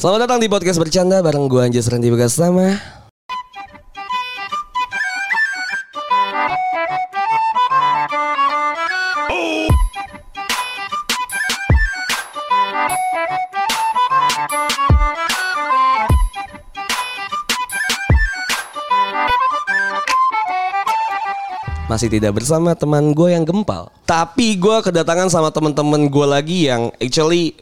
Selamat datang di podcast bercanda bareng gue Anjas Randy Begasama. Masih tidak bersama teman gue yang gempal. Tapi gue kedatangan sama teman-teman gue lagi yang actually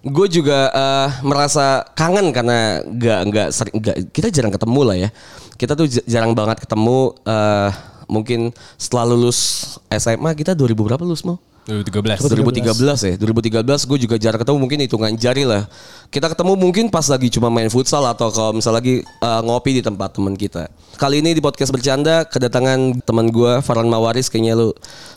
gue juga eh, merasa kangen karena nggak nggak sering nggak kita jarang ketemu lah ya. Kita tuh jarang banget ketemu eh, mungkin setelah lulus SMA kita 2000 berapa lulus mau 2013. 2013 ya. 2013 gue juga jarang ketemu mungkin hitungan jari lah. Kita ketemu mungkin pas lagi cuma main futsal atau kalau misal lagi eh, ngopi di tempat teman kita. Kali ini di podcast bercanda kedatangan teman gue Farhan Mawaris. Kayaknya lu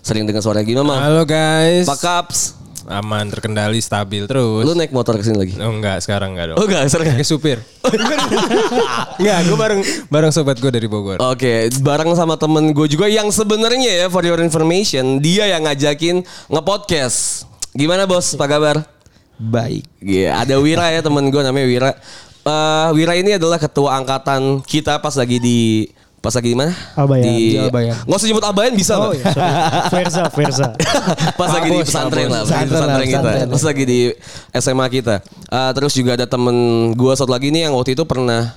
sering dengar suara gimana Halo guys. Pak Kaps Aman, terkendali, stabil terus. lu naik motor ke sini lagi Oh enggak, sekarang enggak dong. oh enggak sering Kayak supir. enggak, gue bareng bareng sobat gue dari Bogor. Oke, bareng sama temen gue juga yang sebenarnya ya for your information dia yang ngajakin ngepodcast. Gimana bos? Apa kabar? Baik. Iya, ada Wira ya temen gue namanya Wira. Eh, Wira ini adalah ketua angkatan kita pas lagi di pas lagi di mana? Albayan. Di, Di Albayan. Nggak usah nyebut Albayan bisa Oh iya, sorry. Verza, Verza. pas lagi di pesantren lah, pesantren Pesantren kita, pas lagi di SMA kita. Eh, terus juga ada temen gue satu lagi nih yang waktu itu pernah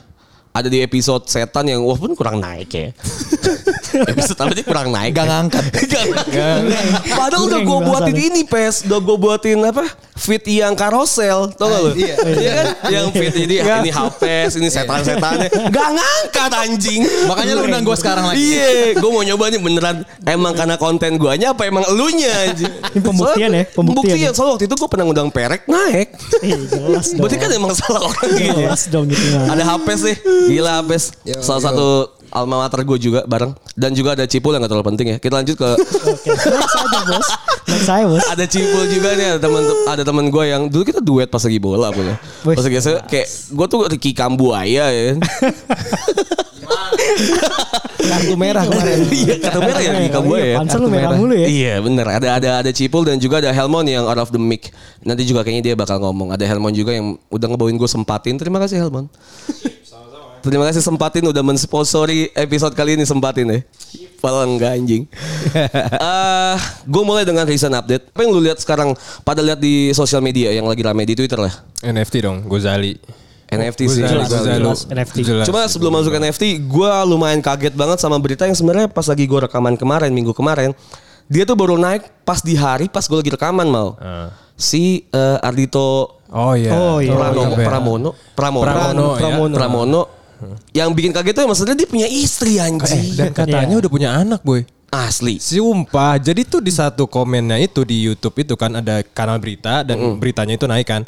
ada di episode setan yang walaupun kurang naik ya. episode apa sih kurang naik. Gak ngangkat. Gak Padahal udah gue buatin ini pes, udah gue buatin apa? Fit yang karosel, tau gak lu? Iya, kan? Yang fit jadi ini hapes, ini setan-setannya. Gak ngangkat anjing. Makanya lu undang gue sekarang lagi. Iya, gue mau nyoba nih beneran emang karena konten guanya apa emang elunya anjing. Ini pembuktian ya, pembuktian. Pembuktian. Soalnya waktu itu gue pernah ngundang perek naik. Jelas dong. Berarti kan emang salah orang gitu. Jelas dong gitu. Nah. Ada Hapes sih, gila Hapes. Salah satu alma mater gue juga bareng. Dan juga ada Cipul yang gak terlalu penting ya. Kita lanjut ke Oke, next aja bos. Next saya bos. ada Cipul juga nih ada teman ada teman gue yang dulu kita duet pas lagi bola punya. Pas lagi kayak gue tuh Ricky Kambuaya ya. Kartu merah kemarin. Iya, kata merah ya Kambuaya ya. Panser lu merah mulu ya. Iya bener ada ada ada Cipul dan juga ada Helmon yang out of the mic. Nanti juga kayaknya dia bakal ngomong. Ada Helmon juga yang udah ngebawain gue sempatin. Terima kasih Helmon. Terima kasih sempatin udah mensponsori episode kali ini sempatin ya. Padahal enggak anjing. Eh, gue mulai dengan recent update. Apa yang lu lihat sekarang? Pada lihat di sosial media yang lagi rame di Twitter lah. NFT dong, Gozali. NFT sih. Gozali, Jelas, Gozali. jelas, NFT. Jelas. Cuma sebelum masuk NFT, gue lumayan kaget banget sama berita yang sebenarnya pas lagi gue rekaman kemarin, minggu kemarin, dia tuh baru naik pas di hari pas gue lagi rekaman mau. Ah. Si eh, Ardito Oh iya. Oh, iya. Pranomo, iya. Pramono, Pramono, Pramono, ya. Pramono, Pramono. Yang bikin kaget tuh maksudnya dia punya istri anjing. Dan katanya Iya. udah punya anak, boy. Asli. Sumpah, jadi tuh di satu komennya itu di YouTube itu kan ada kanal berita dan beritanya itu naik kan.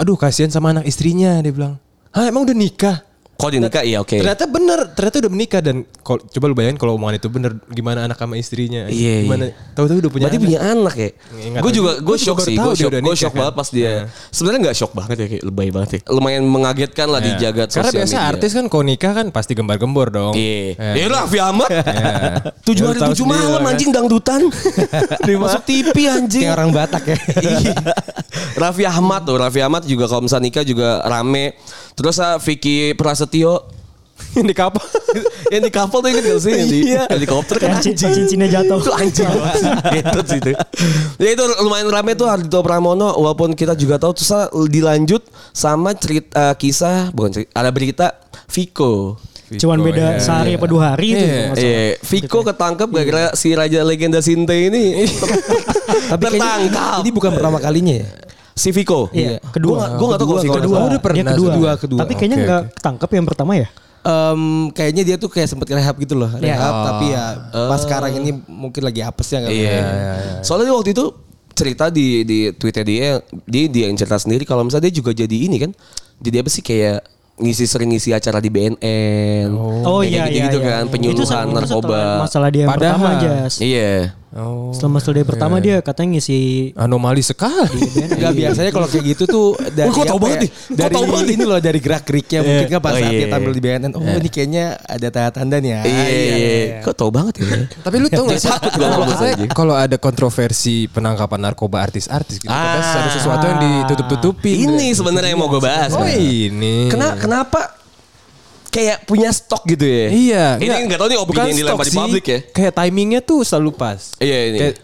Aduh kasihan sama anak istrinya dia bilang. Hah emang udah nikah? Kok di nikah? Iya oke. Ternyata bener, ternyata udah menikah dan kol- coba lu bayangin kalau omongan itu bener gimana anak sama istrinya. Iya, Gimana? Tahu-tahu udah punya Berarti anak. punya anak ya? Gue juga gue shock sih, gue shock, gue shock kan. banget pas dia. Sebenarnya nggak shock banget ya, kayak lebay banget ya. Lumayan mengagetkan lah di Ya. jagat Karena sosial biasa media. artis kan kalau nikah kan pasti gembar-gembor dong. Iya. Ya. Ya Raffi Ahmad. Tujuh hari tujuh malam lah kan. anjing dangdutan. Masuk TV anjing. Kayak orang Batak ya. Iya. Raffi Ahmad tuh, Raffi Ahmad juga kalau misalnya nikah juga rame. Terus ah, Vicky Prasetyo Yang di kapal. yang di kapal tuh inget gak sih? Yang di helikopter kan Yang cin- anjing. cincinnya jatuh. Itu anjing banget. Itu sih itu. Ya itu lumayan rame tuh Ardito Pramono walaupun kita juga tahu terus ah, dilanjut sama cerita kisah bukan cerita, ada berita Vico. Cuman beda Iya, sehari apa dua hari itu. Iya. kalau nggak salah. Eh, Vico ketangkep gara-gara si raja legenda Sinte ini tertangkap. ini bukan pertama kalinya ya. Si Vico. Iya, kedua. Gue gak tau kalau Vico Kedua. Oh, udah pernah. Kedua. Kedua, kedua. Tapi kayaknya Oke, nggak oke. ketangkep yang pertama ya. Em, kayaknya dia tuh kayak sempet rehab gitu loh. Iya. Rehab tapi ya pas sekarang ini mungkin lagi apesnya kan. Iya. Soalnya dia waktu itu cerita di di Twitter dia dia dia yang cerita sendiri kalau misalnya dia juga jadi ini kan. Jadi apa sih kayak ngisi sering ngisi acara di BNN. Oh Kayak iya iya. kan iya. penyuluhan Itu setelah narkoba. Masalah dia yang Padahal- pertama Jas. Iya. Oh. Selama day pertama dia katanya ngisi Anomali sekali. Enggak biasanya kalau kayak gitu tuh dari kok tahu apa banget ya, nih? Dari tahu banget ini loh dari gerak geriknya mungkin kan pas Oh, saat iya. dia tampil di BNN. Oh ini kayaknya ada tanda-tanda nih ya. Iya, iya. Kok tau banget ya? Tapi lu tau gak sih? Kalau ada kontroversi penangkapan narkoba artis-artis gitu. Ah. Ada sesuatu yang ditutup-tutupin. Ini sebenarnya yang mau gue bahas. Oh ini. Kena, kenapa kayak punya stok gitu ya? Iya. Ini nggak tahu nih opini bukan yang dilempar stok di sih. publik ya. Kayak timingnya tuh selalu pas. Iya, ini. Kayak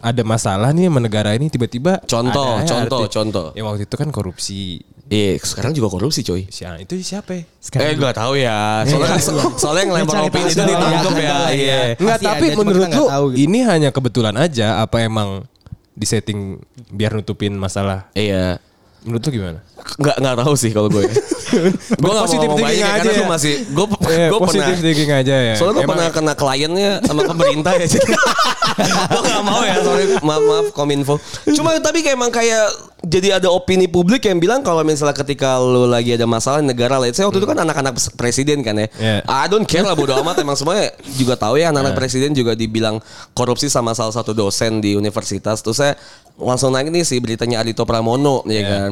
ada masalah nih sama negara ini tiba-tiba Contoh, ada contoh, artis. contoh. Ya waktu itu kan korupsi. Iya, sekarang juga korupsi coy. Si ah, itu siapa ya? eh gak tahu ya. Soalnya, soalnya yang lempar opini itu ditangkap ya. Iya. Enggak, Pasti tapi ada, menurut lu tahu gitu. ini hanya kebetulan aja apa emang disetting biar nutupin masalah? Iya. Menurut lu gimana? Nggak nggak tahu sih kalau gue. gue nggak ngomong thinking banyak ya, aja ya. gue masih gue Eh, gue pernah thinking aja ya. Soalnya gue pernah kena kliennya sama pemerintah ya. Gue gak mau ya. Sorry, maaf maaf kominfo. Cuma tapi kayak emang kayak jadi ada opini publik yang bilang kalau misalnya ketika lu lagi ada masalah negara, let's say waktu itu kan anak-anak presiden kan ya. Yeah. I don't care lah bodo amat. Emang semuanya juga tahu ya anak-anak presiden juga dibilang korupsi sama salah satu dosen di universitas. Terus saya langsung naik nih sih beritanya Adito Pramono ya kan.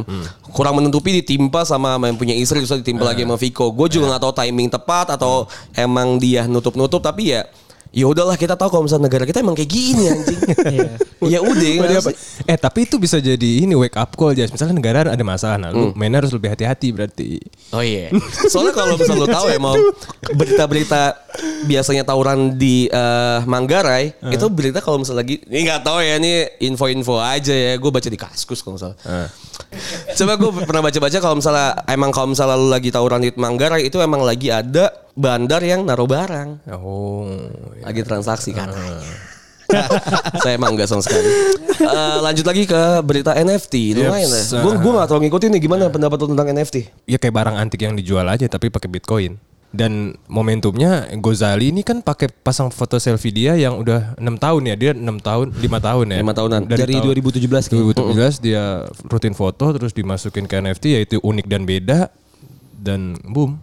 Kurang menutupi ditimpa sama yang punya istri terus ditimpa lagi sama Viko. Gue juga nggak tahu timing tepat atau emang dia nutup-nutup tapi ya ya udahlah kita tahu kalau misalnya negara kita emang kayak gini anjing. ya udah. Eh tapi itu bisa jadi ini wake up call aja. Misalnya negara ada masalah, nah lu mainnya harus lebih hati-hati berarti. Oh iya. Soalnya kalau misalnya lo tahu ya mau berita-berita biasanya tawuran di eh, Manggarai itu berita kalau misalnya lagi ini nggak tahu ya ini info-info aja ya. Gue baca di Kaskus kalau misalnya. Coba gue pernah baca-baca kalau misalnya emang kalau misalnya lu lagi tawuran di Manggarai itu emang lagi ada bandar yang naruh barang. Oh. Lagi transaksi kan. Saya emang enggak sama sekali. Eh, lanjut lagi ke berita NFT. Lumayan Yes. ya. Gue gue gak terlalu ngikutin nih gimana pendapat lu tentang NFT. Ya kayak barang antik yang dijual aja tapi pakai Bitcoin. Dan momentumnya Gozali ini kan pakai pasang foto selfie dia yang udah enam tahun ya. Dia enam tahun, lima tahun ya. Lima tahunan. Dari tahun 2017 kayaknya. 2017 dia rutin foto terus dimasukin ke NFT yaitu unik dan beda dan boom.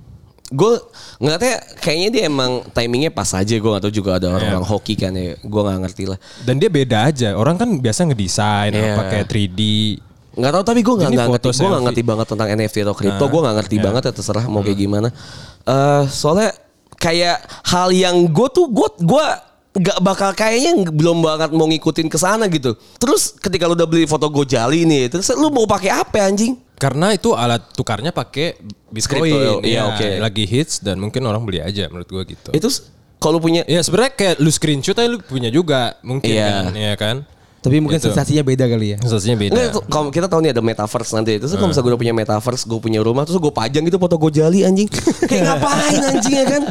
Gue ngeliatnya kayaknya dia emang timingnya pas aja. Gue gak tahu juga ada orang-orang Iya. hoki kan ya. Gue gak ngerti lah. Dan dia beda aja. Orang kan biasa ngedesain Iya. pakai 3D. Nggak tahu tapi gue nggak nggak ngerti gue nggak ngerti banget tentang NFT atau kripto Nah, gue nggak ngerti iya. banget ya terserah mau kayak gimana eh soalnya kayak hal yang gue tuh gue gue nggak bakal kayaknya belum banget mau ngikutin ke sana gitu terus ketika lu udah beli foto Gojali nih terus lu mau pakai apa anjing Karena itu alat tukarnya pakai Bitcoin. Iya, Ya, oke. Lagi hits dan mungkin orang beli aja menurut gua gitu. itu s- kalau punya Ya sebenarnya kayak lu screenshot aja lu punya juga mungkin Iya. kan, ya kan? Tapi mungkin Gitu. sensasinya beda kali ya. Sensasinya beda. Nggak, itu- kalau kita tahu nih ada metaverse nanti. Terus kalau misalnya gue udah punya metaverse, gue punya rumah, terus gue pajang gitu foto Gojali anjing. Kayak ngapain anjing ya kan?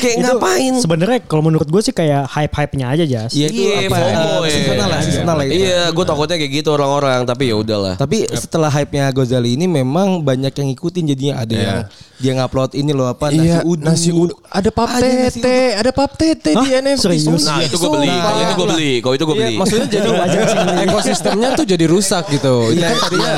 Kayak ngapain? Sebenarnya kalau menurut gue sih kayak hype-hype-nya aja Jas. Iya itu Iya, apa? FOMO, ya. seasonal lah, seasonal lah itu. Iya, gue takutnya kayak gitu orang-orang, tapi ya udahlah. Tapi setelah hype-nya Gozali ini memang banyak yang ngikutin jadinya ada yang dia ngupload ini loh apa nasi Iya, uduk. nasi uduk. Ada pap tete, ada pap tete di? NFT. Serius? Nah, itu gue beli. Kalau itu gue beli. Kalau itu gue Iya, beli. maksudnya jadi ekosistemnya tuh jadi rusak gitu. Kan tadinya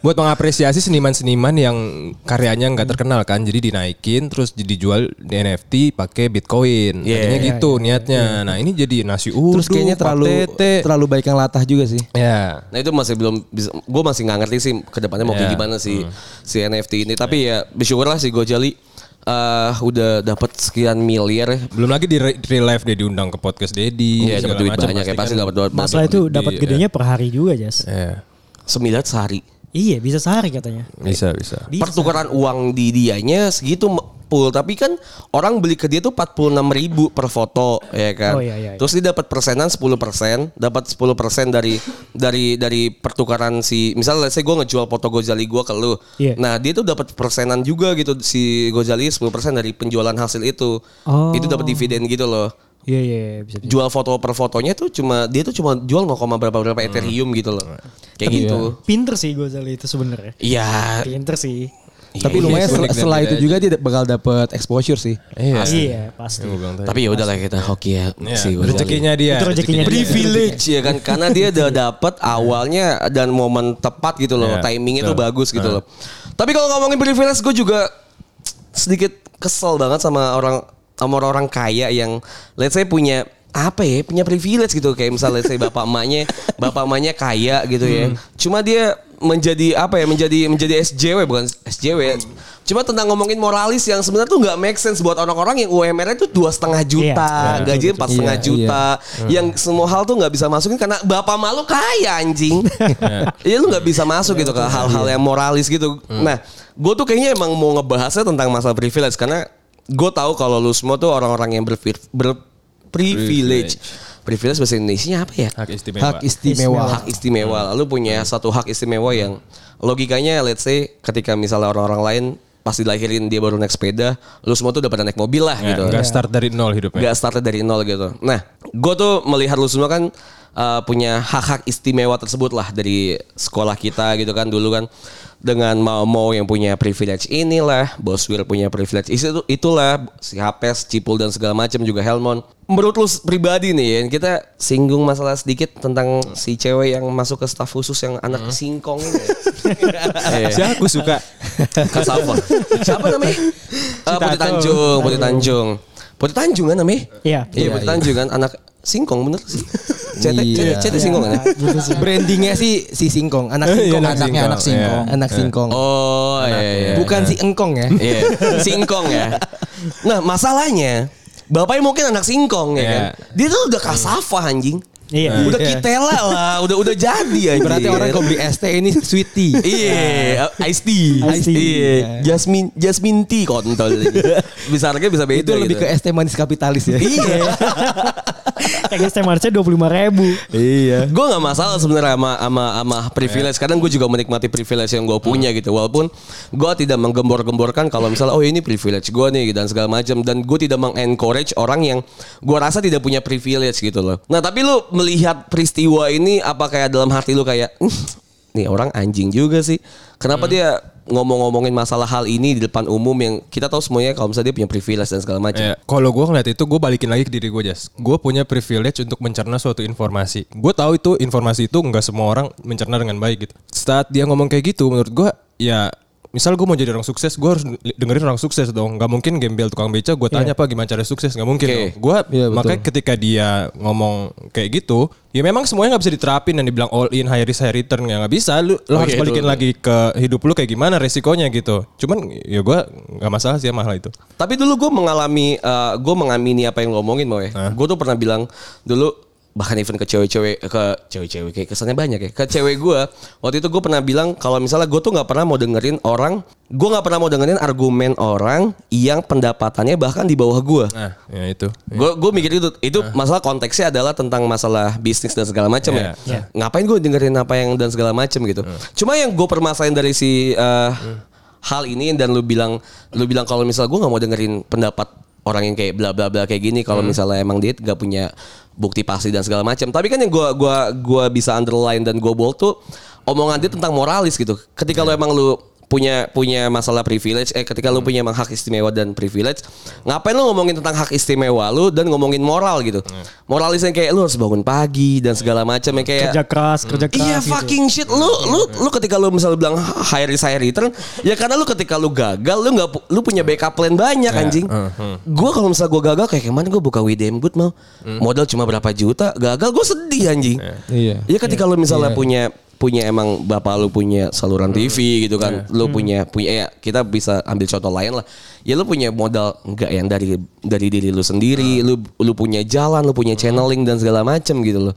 buat mengapresiasi seniman-seniman yang karyanya nggak terkenal kan, jadi dinaikin terus dijual di NFT pakai Bitcoin. Iya. Tadinya gitu niatnya. Nah ini jadi nasi uduk, Terus kayaknya terlalu tete. terlalu baik yang latah juga sih. Ya. Nah itu masih belum bisa, gue masih nggak ngerti sih ke depannya mau kayak Iya. gimana sih si NFT ini. Tapi ya bersyukurlah si Gojali eh, udah dapat sekian miliar. ya. Belum lagi di re- real life dia diundang ke podcast Dedi. Iya dapat duit macam, banyak ya pasti kan. dapat duit Masalah itu dapat iya. gedenya per hari juga Jas. Iya. Sembilan sehari. Iya bisa sehari katanya. Bisa, bisa. Bisa. Pertukaran uang di dianya segitu full tapi kan orang beli ke dia tuh 46 ribu per foto ya kan. Oh, iya, iya, iya. Terus dia dapat persenan 10 persen, dapat 10 persen dari dari dari pertukaran si misalnya let's say gue ngejual foto Gozali gue ke lu. Iya. Nah dia tuh dapat persenan juga gitu si Gozali 10 persen dari penjualan hasil itu. Oh. Itu dapat dividen gitu loh. Iya iya iya, bisa. bisa. Jual foto per fotonya tuh cuma dia tuh cuma jual 0, berapa berapa Ethereum gitu loh. Kayak gitu. Pinter sih Gozali itu sebenarnya. Iya. Pinter sih. Tapi Iya, lumayan unik sel- setelah itu juga dia bakal dapat exposure sih. Iya. Iya pasti. Bilang tadi. Tapi ya udahlah kita hoki ya Iya, si Gozali. rezekinya dia. Itu rezekinya dia. privilege ya kan karena dia udah dapet awalnya dan momen tepat gitu loh Iya, timingnya tuh bagus gitu loh tapi kalau ngomongin privilege gue juga sedikit kesel banget sama orang sama orang-orang kaya yang let's say punya apa ya punya privilege gitu kayak misalnya saya bapak emaknya bapak emaknya kaya gitu ya. Cuma dia menjadi apa ya menjadi menjadi SJW bukan SJW. Cuma tentang ngomongin moralis yang sebenarnya tuh nggak make sense buat orang-orang yang UMR itu dua setengah juta, Iya, gajinya empat setengah Iya, juta, yang semua hal tuh nggak bisa masukin karena bapak malu kaya anjing. Iya lu nggak bisa masuk gitu ke hal-hal yang moralis gitu. Nah, gue tuh kayaknya emang mau ngebahasnya tentang masalah privilege karena gue tahu kalau lu semua tuh orang-orang yang berpri- berprivilege. Privilege bahasa Indonesia apa ya? Hak istimewa. Hak istimewa. hak istimewa. Lalu punya satu hak istimewa yang logikanya let's say ketika misalnya orang-orang lain pas dilahirin dia baru naik sepeda, lu semua tuh udah pada naik mobil lah Ya, gitu. nggak start dari nol hidupnya. Gak startnya dari nol gitu. Nah, gue tuh melihat lu semua kan uh, punya hak-hak istimewa tersebut lah dari sekolah kita gitu kan dulu kan dengan mau-mau yang punya privilege inilah, Bos Will punya privilege itu itulah si Hapes, Cipul dan segala macam juga Helmon. Menurut lu pribadi nih ya, kita singgung masalah sedikit tentang si cewek yang masuk ke staf khusus yang anak singkong ini. Siapa aku suka. Kasava. Siapa namanya? Uh, Putri Tanjung, Putri Tanjung. Putri Tanjung kan namanya? Iya. Iya, Putri Tanjung kan anak singkong bener sih. Cete, Iya. cete, cete singkong kan? ya? Brandingnya sih si singkong, anak singkong, anak anaknya singkong, anak singkong, iya. anak singkong. Oh, iya, iya. Bukan si engkong ya. Iya, singkong ya. Nah, masalahnya Bapaknya mungkin anak singkong ya Iya. kan. Dia tuh udah kasava anjing. Iya. Udah kitela lah, udah udah jadi anjing. Berarti orang kalau beli ST ini sweetie. Iya, iced tea. Iced tea. Iya, Jasmine Jasmine tea kontol. bisa harganya bisa beda Itu lebih gitu. ke ST manis kapitalis ya. Iya. Kayak STMRC dua puluh lima ribu. Iya. gue nggak masalah sebenarnya sama sama sama privilege. Kadang gue juga menikmati privilege yang gue punya gitu. Walaupun gue tidak menggembor-gemborkan kalau misalnya oh ini privilege gue nih dan segala macam. Dan gue tidak mengencourage orang yang gue rasa tidak punya privilege gitu loh. Nah tapi lu melihat peristiwa ini apa kayak dalam hati lu kayak "Hmm, nih orang anjing juga sih. Kenapa dia ngomong-ngomongin masalah hal ini di depan umum yang kita tahu semuanya kalau misalnya dia punya privilege dan segala macam. Ya, kalau gue ngeliat itu gue balikin lagi ke diri gue jas. Gue punya privilege untuk mencerna suatu informasi. Gue tahu itu informasi itu nggak semua orang mencerna dengan baik gitu. Saat dia ngomong kayak gitu, menurut gue ya misal gue mau jadi orang sukses, gue harus dengerin orang sukses dong. Gak mungkin gembel tukang beca, gue tanya apa gimana cara sukses, nggak mungkin. Dong. Gue betul. makanya ketika dia ngomong kayak gitu, ya memang semuanya nggak bisa diterapin dan dibilang all in high risk high return ya nggak bisa. Lu, lu Oh, harus iya, balikin itu. lagi ke hidup lu kayak gimana resikonya gitu. Cuman ya gue nggak masalah sih sama hal itu. Tapi dulu gue mengalami, gue mengamini apa yang lo ngomongin mau ya. Gue tuh pernah bilang dulu bahkan even ke cewek-cewek ke cewek-cewek kayak kesannya banyak ya. Ke cewek gue waktu itu gue pernah bilang kalau misalnya gue tuh nggak pernah mau dengerin orang gue nggak pernah mau dengerin argumen orang yang pendapatannya bahkan di bawah gue Nah, ya itu. gue gue mikir itu. Itu masalah konteksnya adalah tentang masalah bisnis dan segala macam Iya, ya ngapain gue dengerin apa yang dan segala macam gitu. Cuma yang gue permasalahin dari si uh, hal ini dan lu bilang lu bilang kalau misalnya gue nggak mau dengerin pendapat orang yang kayak bla bla bla kayak gini kalau misalnya emang dia nggak punya bukti pasti dan segala macam tapi kan yang gue gua gua bisa underline dan gue bold tuh omongan dia tentang moralis gitu. Ketika lu emang lu punya punya masalah privilege eh ketika lu punya emang hak istimewa dan privilege ngapain lu ngomongin tentang hak istimewa lu dan ngomongin moral gitu? Moralis yang kayak lu harus bangun pagi dan segala macam yang kayak Kerja keras, kerja keras. Iya gitu. fucking shit. Lu lu lu ketika lu misalnya bilang high risk high return ya karena lu ketika lu gagal lu nggak lu punya backup plan banyak anjing. Gua kalau misalnya gua gagal kayak kemarin gua buka WDM good mau modal cuma berapa juta gagal gua sedih anjing. Iya. Iya ketika lu misalnya punya punya emang bapak lu punya saluran TV gitu kan, lu punya punya ya kita bisa ambil contoh lain lah. Ya lu punya modal enggak yang dari dari diri lu sendiri, lu lu punya jalan, lu punya channeling dan segala macem gitu loh.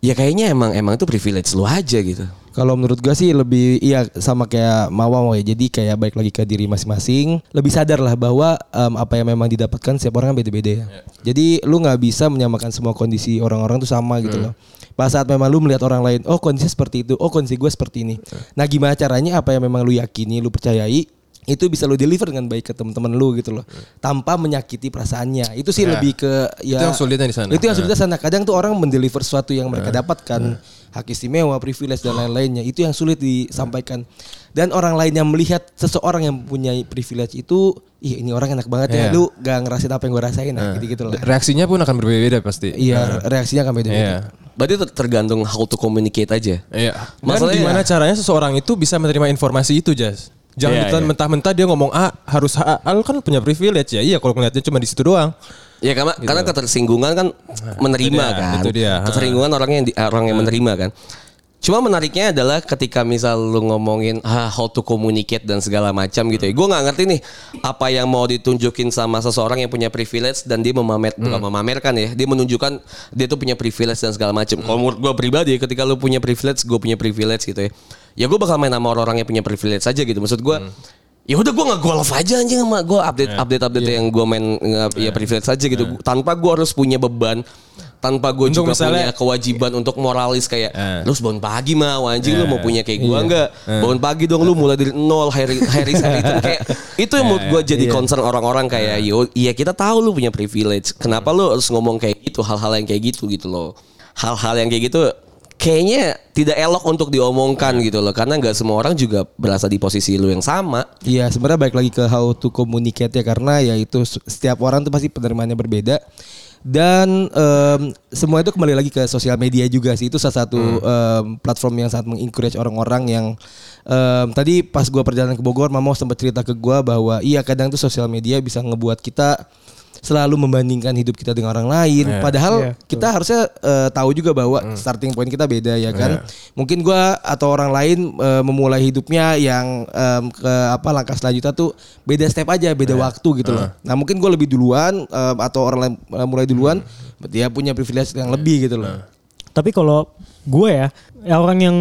Ya kayaknya emang emang itu privilege lu aja gitu. Kalau menurut gua sih lebih iya sama kayak Mawa mau ya. Jadi kayak balik lagi ke diri masing-masing. Lebih sadar lah bahwa em, apa yang memang didapatkan setiap orang beda-beda ya. Jadi lu nggak bisa menyamakan semua kondisi orang-orang tuh sama gitu loh. Pas saat memang lu melihat orang lain, oh kondisi seperti itu, oh kondisi gue seperti ini. Nah gimana caranya apa yang memang lu yakini, lu percayai itu bisa lu deliver dengan baik ke teman-teman lu gitu loh. Tanpa menyakiti perasaannya. Itu sih Ya. lebih ke ya Itu yang sulitnya di sana. itu yang sulitnya sana. Kadang tuh orang mendeliver sesuatu yang mereka dapatkan hak istimewa privilege dan lain-lainnya itu yang sulit disampaikan dan orang lain yang melihat seseorang yang punya privilege itu ih ini orang enak banget ya Iya. lu gak ngerasain apa yang gue rasain nah, gitu gitu lah Reaksinya pun akan berbeda pasti. iya reaksinya kan beda-beda Iya. Berarti ter- tergantung how to communicate aja. Iya. Dan Masalahnya- gimana caranya seseorang itu bisa menerima informasi itu, Jas? Jangan Iya, kita iya. mentah-mentah dia ngomong A harus A, A lu kan punya privilege ya. Iya kalau ngeliatnya cuma di situ doang. Ya karena karena ketersinggungan kan menerima Nah, itu dia, kan. itu dia. Ketersinggungan orang yang di- orang yang menerima kan. Cuma menariknya adalah ketika misal lu ngomongin ah, how to communicate dan segala macam gitu ya. Gue nggak ngerti nih apa yang mau ditunjukin sama seseorang yang punya privilege dan dia memamer bukan memamerkan ya. Dia menunjukkan dia tuh punya privilege dan segala macam. Kalau menurut gue pribadi ketika lu punya privilege, gue punya privilege gitu ya. Ya gue bakal main sama orang-orang yang punya privilege aja gitu. Maksud gue ya udah gue nggak golf aja anjing sama gue update update update yang gue main nge- ya privilege aja gitu. Tanpa gue harus punya beban tanpa gue juga misalnya- punya kewajiban untuk moralis kayak Eh. lu bangun pagi mah anjing lu mau punya kayak gue Iya. enggak bangun pagi dong lu mulai dari nol Harry Harry Harry kayak itu yang menurut gue jadi concern orang-orang kayak yo iya kita tahu lu punya privilege. Kenapa lu harus ngomong kayak gitu hal-hal yang kayak gitu gitu loh. Hal-hal yang kayak gitu kayaknya tidak elok untuk diomongkan gitu loh. Karena nggak semua orang juga berasa di posisi lu yang sama. Iya sebenarnya balik lagi ke how to communicate ya karena ya itu setiap orang tuh pasti penerimaannya berbeda. Dan em, semua itu kembali lagi ke sosial media juga sih. Itu salah satu em, platform yang sangat mengencourage orang-orang yang em, tadi pas gua perjalanan ke Bogor Mama sempat cerita ke gua bahwa iya kadang tuh sosial media bisa ngebuat kita selalu membandingkan hidup kita dengan orang lain. Padahal Iya, kita harusnya eh, tahu juga bahwa starting point kita beda ya kan? Mungkin gua atau orang lain eh, memulai hidupnya yang em, ke apa langkah selanjutnya tuh beda step aja beda waktu gitu loh. Nah mungkin gue lebih duluan em, atau orang lain eh, mulai duluan dia punya privilege yang lebih gitu loh. Tapi kalau gue ya, ya orang yang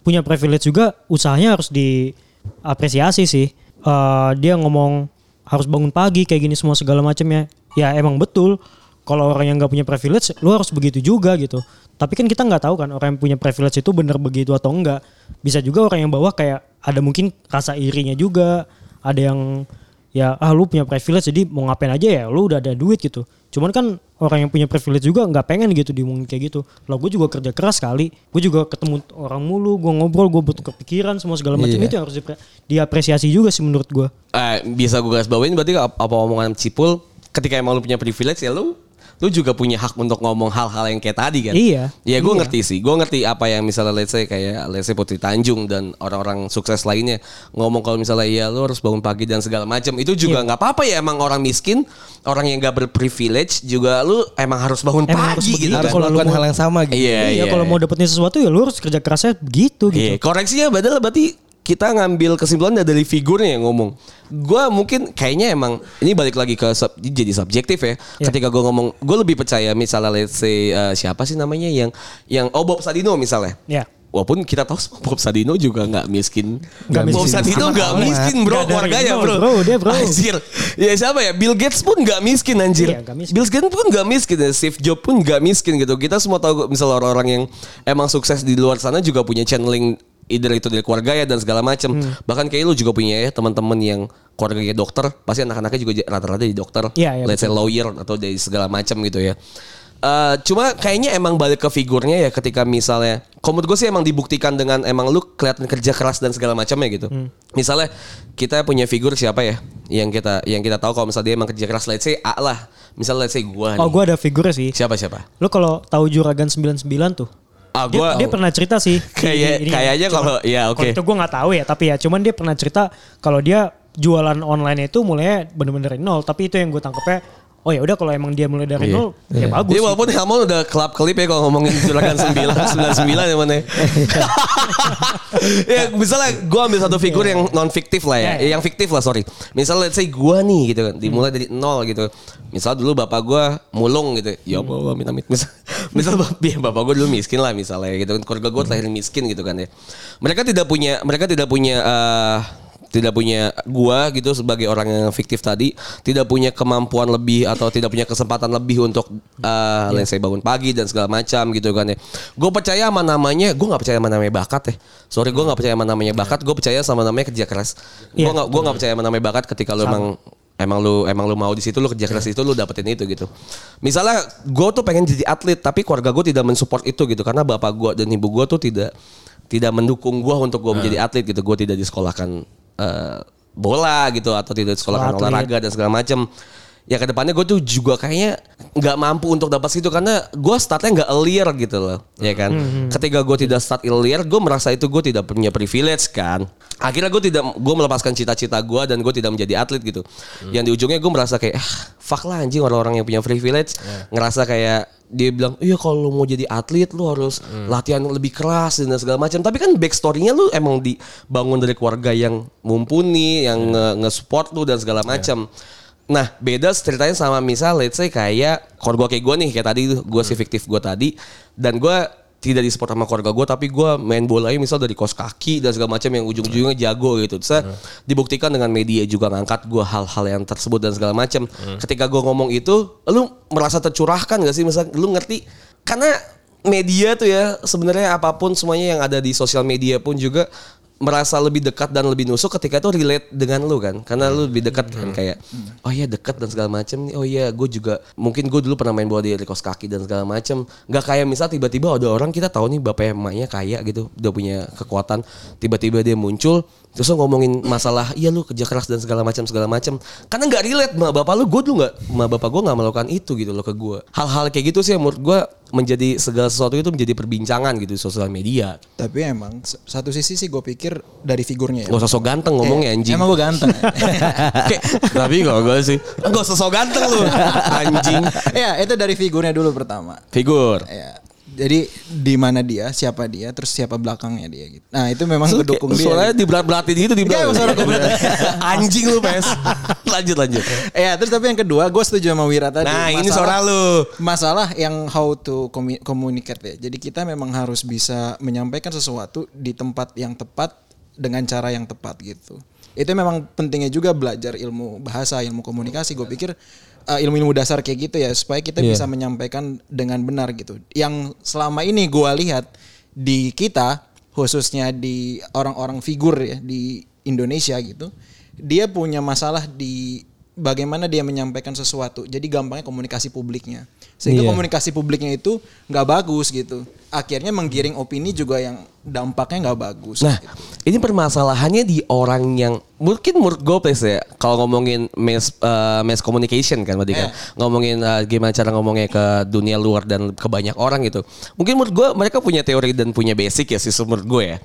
punya privilege juga usahanya harus diapresiasi sih. Eh, dia ngomong harus bangun pagi kayak gini semua segala macamnya. Ya emang betul. Kalau orang yang nggak punya privilege, lu harus begitu juga gitu. Tapi kan kita nggak tahu kan orang yang punya privilege itu bener begitu atau enggak. Bisa juga orang yang bawah kayak ada mungkin rasa irinya juga. Ada yang ya ah lu punya privilege jadi mau ngapain aja ya lu udah ada duit gitu cuman kan orang yang punya privilege juga nggak pengen gitu diomongin kayak gitu lo gue juga kerja keras kali gue juga ketemu orang mulu gue ngobrol gue butuh kepikiran semua segala macam Iya. itu yang harus diapresiasi juga sih menurut gue eh, bisa gue garis bawain berarti apa, apa omongan Cipul ketika emang lu punya privilege ya lu lu juga punya hak untuk ngomong hal-hal yang kayak tadi kan Iya. ya gue Iya. ngerti sih gue ngerti apa yang misalnya let's say kayak let's say Putri Tanjung dan orang-orang sukses lainnya ngomong kalau misalnya ya lu harus bangun pagi dan segala macam itu Iya. juga nggak apa-apa ya emang orang miskin orang yang gak berprivilege juga lu emang harus bangun Emang harus pagi begitu gitu harus kan. kalau lu melakukan mau- hal yang sama gitu iya iya iya kalau mau dapetin sesuatu ya lu harus kerja kerasnya begitu gitu Iya, koreksinya padahal berarti kita ngambil kesimpulan dari figurnya yang ngomong. Gua mungkin kayaknya emang ini balik lagi ke sub- jadi subjektif ya. Iya. Ketika gue ngomong, gue lebih percaya misalnya let's say uh, siapa sih namanya yang yang oh Bob Sadino misalnya. ya Walaupun kita tahu Bob Sadino juga nggak miskin. Bob miskin. Sadino Amat nggak miskin bro dari keluarganya bro. bro, dia bro. Anjir. Ya siapa ya? Bill Gates pun nggak miskin anjir. Iya, miskin. Bill Gates pun nggak miskin. ya. Steve Jobs pun nggak miskin gitu. Kita semua tahu misalnya orang-orang yang emang sukses di luar sana juga punya channeling either itu dari keluarga ya dan segala macam. Hmm. Bahkan kayak lu juga punya ya teman-teman yang keluarganya dokter, pasti anak-anaknya juga rata-rata di dokter. Iya, iya, Let's say lawyer atau dari segala macam gitu ya. Eh, cuma kayaknya emang balik ke figurnya ya ketika misalnya menurut gue sih emang dibuktikan dengan emang lu kelihatan kerja keras dan segala macamnya gitu. Hmm. Misalnya kita punya figur siapa ya yang kita yang kita tahu kalau misalnya dia emang kerja keras let's say A lah. Misalnya let's say gua nih. oh gue ada figurnya sih Siapa siapa? lu kalau tahu juragan 99 tuh Ah, dia, gua dia pernah cerita sih Kayak- ya. kayaknya kalau- ya, oke. kalau itu gue nggak tahu ya tapi ya cuman dia pernah cerita kalau dia jualan online itu mulai bener-bener nol tapi itu yang gue tangkapnya oh ya udah kalau emang dia mulai dari Iya. nol ya bagus Jadi sih. walaupun Helmon udah kelap kelip ya kalau ngomongin juragan 9 99 ya mana. ya misalnya gue ambil satu figur yang non fiktif lah ya, Iya, iya. yang fiktif lah sorry. Misalnya let's say gue nih gitu kan, dimulai dari nol gitu. Misal dulu bapak gue mulung gitu, ya Allah amit amit. Misal, misal bapak, ya, bapak gue dulu miskin lah misalnya gitu kan, keluarga gue lahir miskin gitu kan ya. Mereka tidak punya, mereka tidak punya eh, tidak punya gua gitu sebagai orang yang fiktif tadi tidak punya kemampuan lebih atau tidak punya kesempatan lebih untuk uh, let's say bangun pagi dan segala macam gitu kan ya. Gue percaya sama namanya, gue nggak percaya sama namanya bakat ya. Sorry gue nggak percaya sama namanya bakat, gue percaya sama namanya kerja keras. Gue Iya. nggak gue nggak percaya sama namanya bakat ketika lu emang emang lu emang lu mau di situ lu kerja keras itu lu dapetin itu gitu. Misalnya gue tuh pengen jadi atlet tapi keluarga gue tidak mensupport itu gitu karena bapak gue dan ibu gue tuh tidak tidak mendukung gue untuk gue menjadi atlet gitu. Gue tidak disekolahkan eh, bola gitu atau tidak Sekolah olahraga dan segala macam. Ya ke depannya gue tuh juga kayaknya nggak mampu untuk dapat situ karena gue startnya nggak earlier gitu loh ya kan? Ketika gue tidak start earlier gue merasa itu gue tidak punya privilege kan? Akhirnya gue tidak gue melepaskan cita-cita gue dan gue tidak menjadi atlet gitu. Yang di ujungnya gue merasa kayak ah, fuck lah anjing orang-orang yang punya privilege. Ngerasa kayak dia bilang iya kalau lu mau jadi atlet lu harus latihan lebih keras dan segala macam. Tapi kan backstorynya lu emang dibangun dari keluarga yang mumpuni yang nge- nge-support lu dan segala macam Nah beda ceritanya sama misal let's say kayak keluarga kayak gue nih kayak tadi gue si fiktif gue tadi dan gue tidak di support sama keluarga gue tapi gue main bola misal dari kos kaki dan segala macam yang ujung-ujungnya jago gitu. Terus dibuktikan dengan media juga ngangkat gue hal-hal yang tersebut dan segala macam. Ketika gue ngomong itu, lu merasa tercurahkan gak sih? Misal lu ngerti karena media tuh ya sebenarnya apa pun semuanya yang ada di sosial media pun juga merasa lebih dekat dan lebih nusuk ketika itu relate dengan lu kan? Karena lu lebih dekat kan? Kayak oh iya dekat dan segala macam nih. Oh iya gue juga mungkin gue dulu pernah main bola di kos kaki dan segala macam nggak kayak misal tiba-tiba ada orang kita tahu nih bapaknya emaknya kaya gitu udah punya kekuatan. Tiba-tiba dia muncul terus lu ngomongin masalah iya lu kerja keras dan segala macam segala macam karena nggak relate sama bapak lu gue dulu nggak sama bapak gue nggak melakukan itu gitu loh ke gue hal-hal kayak gitu sih menurut gue menjadi segala sesuatu itu menjadi perbincangan gitu di sosial media Tapi emang satu sisi sih gue pikir dari figurnya ya. Gak usah sok ganteng ngomongnya Eh, anjing. Emang gue ganteng. Tapi kalau gue sih. Gak usah sok ganteng lu. Anjing. ya itu dari figurnya dulu pertama. Figur. Ya. Jadi di mana dia, siapa dia, terus siapa belakangnya dia gitu. Nah itu memang kedukung dia. Soalnya diberat-beratin gitu di Iya, suara gue berat. Anjing lu pes. lanjut lanjut. Ya terus tapi yang kedua gue setuju sama Wira tadi. Nah ini suara lu. Masalah yang how to commu- communicate ya. Jadi kita memang harus bisa menyampaikan sesuatu di tempat yang tepat dengan cara yang tepat gitu. Itu memang pentingnya juga belajar ilmu bahasa, ilmu komunikasi. Gue pikir uh, ilmu-ilmu dasar kayak gitu ya supaya kita Iya. bisa menyampaikan dengan benar gitu. Yang selama ini gue lihat di kita khususnya di orang-orang figur ya di Indonesia gitu, dia punya masalah di bagaimana dia menyampaikan sesuatu. Jadi gampangnya komunikasi publiknya. Sehingga Iya. komunikasi publiknya itu nggak bagus gitu. Akhirnya menggiring opini juga yang dampaknya nggak bagus. Nah, gitu. ini permasalahannya di orang yang mungkin menurut gue Pes, ya kalau ngomongin mass eh, mass communication kan berarti kan ngomongin eh, gimana cara ngomongnya ke dunia luar dan ke banyak orang gitu. Mungkin menurut gue mereka punya teori dan punya basic ya sih menurut gue ya.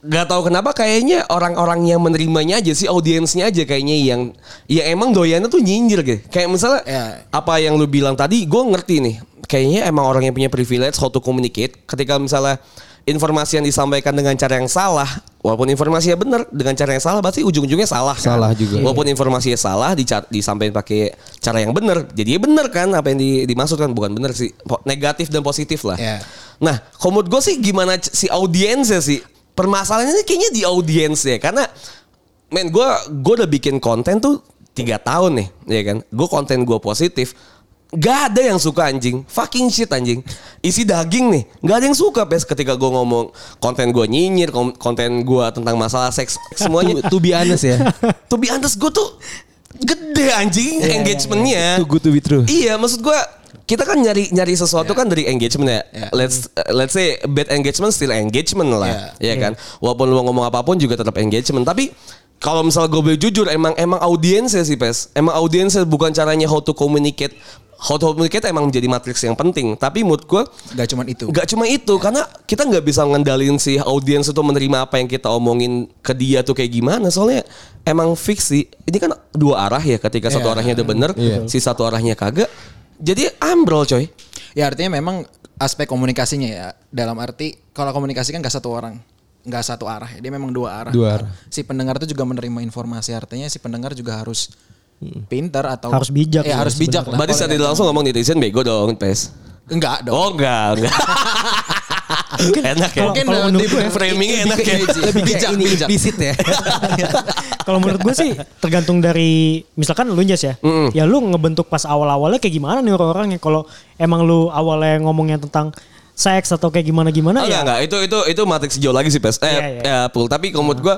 Gak tahu kenapa kayaknya orang-orang yang menerimanya aja sih audiensnya aja kayaknya yang ya emang doyannya tuh nyinjir gitu. Kayak misalnya Ya. apa yang lu bilang tadi gue ngerti nih. Kayaknya emang orang yang punya privilege how to communicate ketika misalnya informasi yang disampaikan dengan cara yang salah, walaupun informasinya benar dengan cara yang salah pasti ujung-ujungnya salah. kan? Salah juga. Walaupun informasinya salah disampaikan pakai cara yang benar, jadi benar kan apa yang di- dimaksudkan bukan benar sih, negatif dan positif lah. Ya. Nah, menurut gue sih gimana si audiensnya sih? Permasalahannya kayaknya di audiens ya, karena men gue gue udah bikin konten tuh tiga tahun nih, ya kan? Gue konten gue positif, Gak ada yang suka anjing Fucking shit anjing Isi daging nih Gak ada yang suka pes Ketika gue ngomong Konten gue nyinyir Konten gue tentang masalah seks Semuanya To be honest ya. To be honest gue tuh Gede anjing Engagementnya Too good to be true. Iya maksud gue kita kan nyari nyari sesuatu kan dari engagement ya. Yeah. Let's uh, let's say bad engagement still engagement lah, Yeah. ya kan. Walaupun lu ngomong apa pun juga tetap engagement. Tapi kalau misal gue boleh jujur, emang emang audiensnya sih pes. Emang audiensnya bukan caranya how to communicate. How to communicate emang menjadi matriks yang penting. Tapi menurut gue Gak cuman itu. Gak cuma itu, karena kita nggak bisa ngendalin si audiens itu menerima apa yang kita omongin ke dia tuh kayak gimana. Soalnya emang fix sih. Ini kan dua arah ya. Ketika satu Iya. arahnya udah bener, si satu arahnya kagak. Jadi ambrol coy. Ya artinya memang aspek komunikasinya ya. Dalam arti kalau komunikasi kan gak satu orang. Gak satu arah ya. Dia memang dua arah. Dua arah. Si pendengar itu juga menerima informasi. Artinya si pendengar juga harus pintar atau Harus bijak Ya ya harus bijak lah. Berarti saat dia langsung ngomong netizen bego dong, Pes. Enggak dong. Oh enggak, enggak. enak ya. Mungkin kalau menurut gue ya, framingnya enak ya. Lebih bijak, ini bijak. implisit ya. Kalau menurut gue sih tergantung dari misalkan lu Jas ya. Ya lu ngebentuk pas awal-awalnya kayak gimana nih orang-orangnya. Kalau emang lu awalnya ngomongnya tentang seks atau kayak gimana-gimana Oh, ya. enggak, enggak. Itu itu itu matrix jauh lagi sih, Pes. Eh, Iya, iya. ya, Pul. Tapi kalau menurut gua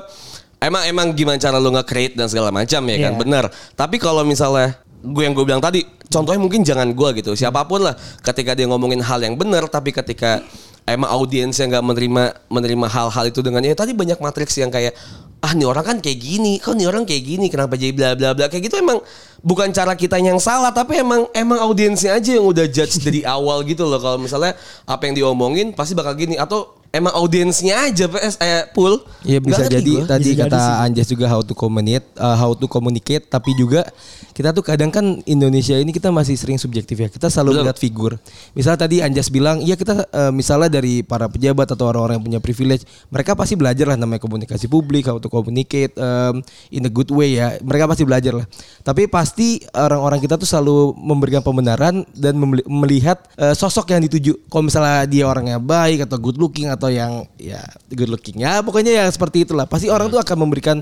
emang emang gimana cara lu nge-create dan segala macam ya kan. Iya. Bener. Tapi kalau misalnya gue yang gue bilang tadi, contohnya mungkin jangan gua gitu. Siapa pun lah ketika dia ngomongin hal yang benar tapi ketika emang audiens yang nggak menerima menerima hal-hal itu dengan ya tadi banyak matriks yang kayak ah nih orang kan kayak gini, kok nih orang kayak gini, kenapa jadi bla bla bla? Kayak gitu emang bukan cara kita yang salah tapi emang emang audiensnya aja yang udah judge dari awal gitu loh. Kalau misalnya apa yang diomongin pasti bakal gini atau emang audiensnya aja PS eh pool Iya bisa jadi gua. tadi Bisa kata. Anjas juga how to communicate, uh, how to communicate, tapi juga kita tuh kadang kan Indonesia ini kita masih sering subjektif ya. Kita selalu Betul. melihat figur. Misal tadi Anjas bilang, iya kita uh, misalnya dari para pejabat atau orang-orang yang punya privilege, mereka pasti belajar lah namanya komunikasi publik, how to communicate um, in a good way ya. Mereka pasti belajar lah. Tapi pasti orang-orang kita tuh selalu memberikan pembenaran dan melihat uh, sosok yang dituju. Kalau misalnya dia orangnya baik atau good looking atau yang ya good looking ya, pokoknya yang seperti itulah. Pasti orang tuh akan memberikan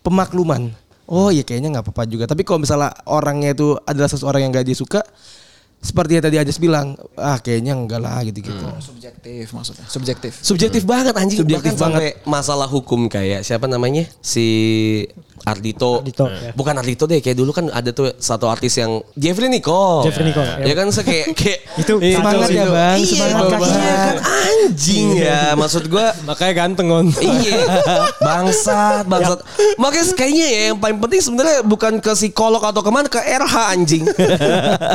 pemakluman. Oh iya kayaknya nggak apa-apa juga. Tapi kalau misalnya orangnya itu adalah seseorang yang gak dia suka, seperti yang tadi Ajas bilang, ah kayaknya enggak lah gitu-gitu. Subjektif maksudnya. Subjektif. Subjektif banget anjing. Subjektif Bahkan sampai masalah hukum kayak siapa namanya? Si Ardito. Ardito, ya. Bukan Ardito deh, kayak dulu kan ada tuh satu artis yang Jeffrey Nicole. Jeffrey Nicole, Ya, ya. kan saya kayak kayak Itu semangat ya itu. bang, iya, semangat kan anjing ya. Maksud gua Makanya ganteng on. Iya, bangsat, bangsat. Makanya kayaknya ya yang paling penting sebenarnya bukan ke psikolog atau ke mana ke RH anjing.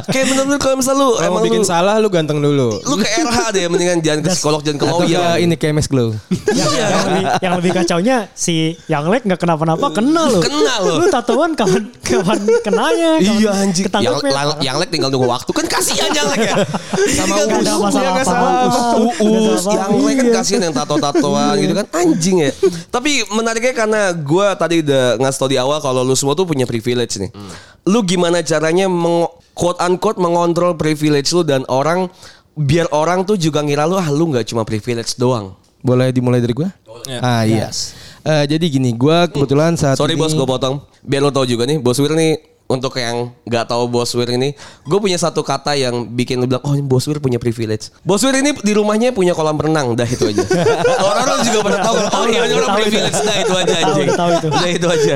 Kayak bener-bener kalau misal lu Kalau emang mau bikin lu, salah lu ganteng dulu. lu ke RH deh, mendingan jangan ke psikolog jangan ke lawyer. ya ini KMS Glow. yang, yang lebih, yang lebih kacaunya si yang lek nggak kenapa-napa kena loh. Kena loh. Lu tatoan kapan kapan kenanya? Kapan Iya anjing. Yang, yang, yang lek tinggal nunggu waktu kan kasihan yang lek ya. Sama Uus. masalah salah. Nggak Uus. Yang lek kan Iya. kasihan yang tato-tatoan gitu kan anjing ya. Tapi menariknya karena gue tadi udah ngasih tau di awal kalau lu semua tuh punya privilege nih. Lu gimana caranya meng, quote unquote mengontrol privilege lu dan orang biar orang tuh juga ngira lu ah lu nggak cuma privilege doang. Boleh dimulai dari gua? Ah iya. Eh, jadi gini, gua kebetulan saat Sorry ini bos gue potong. Biar lo tau juga nih, bos Wir nih untuk yang nggak tahu bos Wir ini, gue punya satu kata yang bikin lu bilang, oh ini bos Wir punya privilege. Bos Wir ini di rumahnya punya kolam renang, dah itu aja. Orang-orang juga pada tahu, oh iya orang privilege, dah itu aja anjing. Dah itu aja.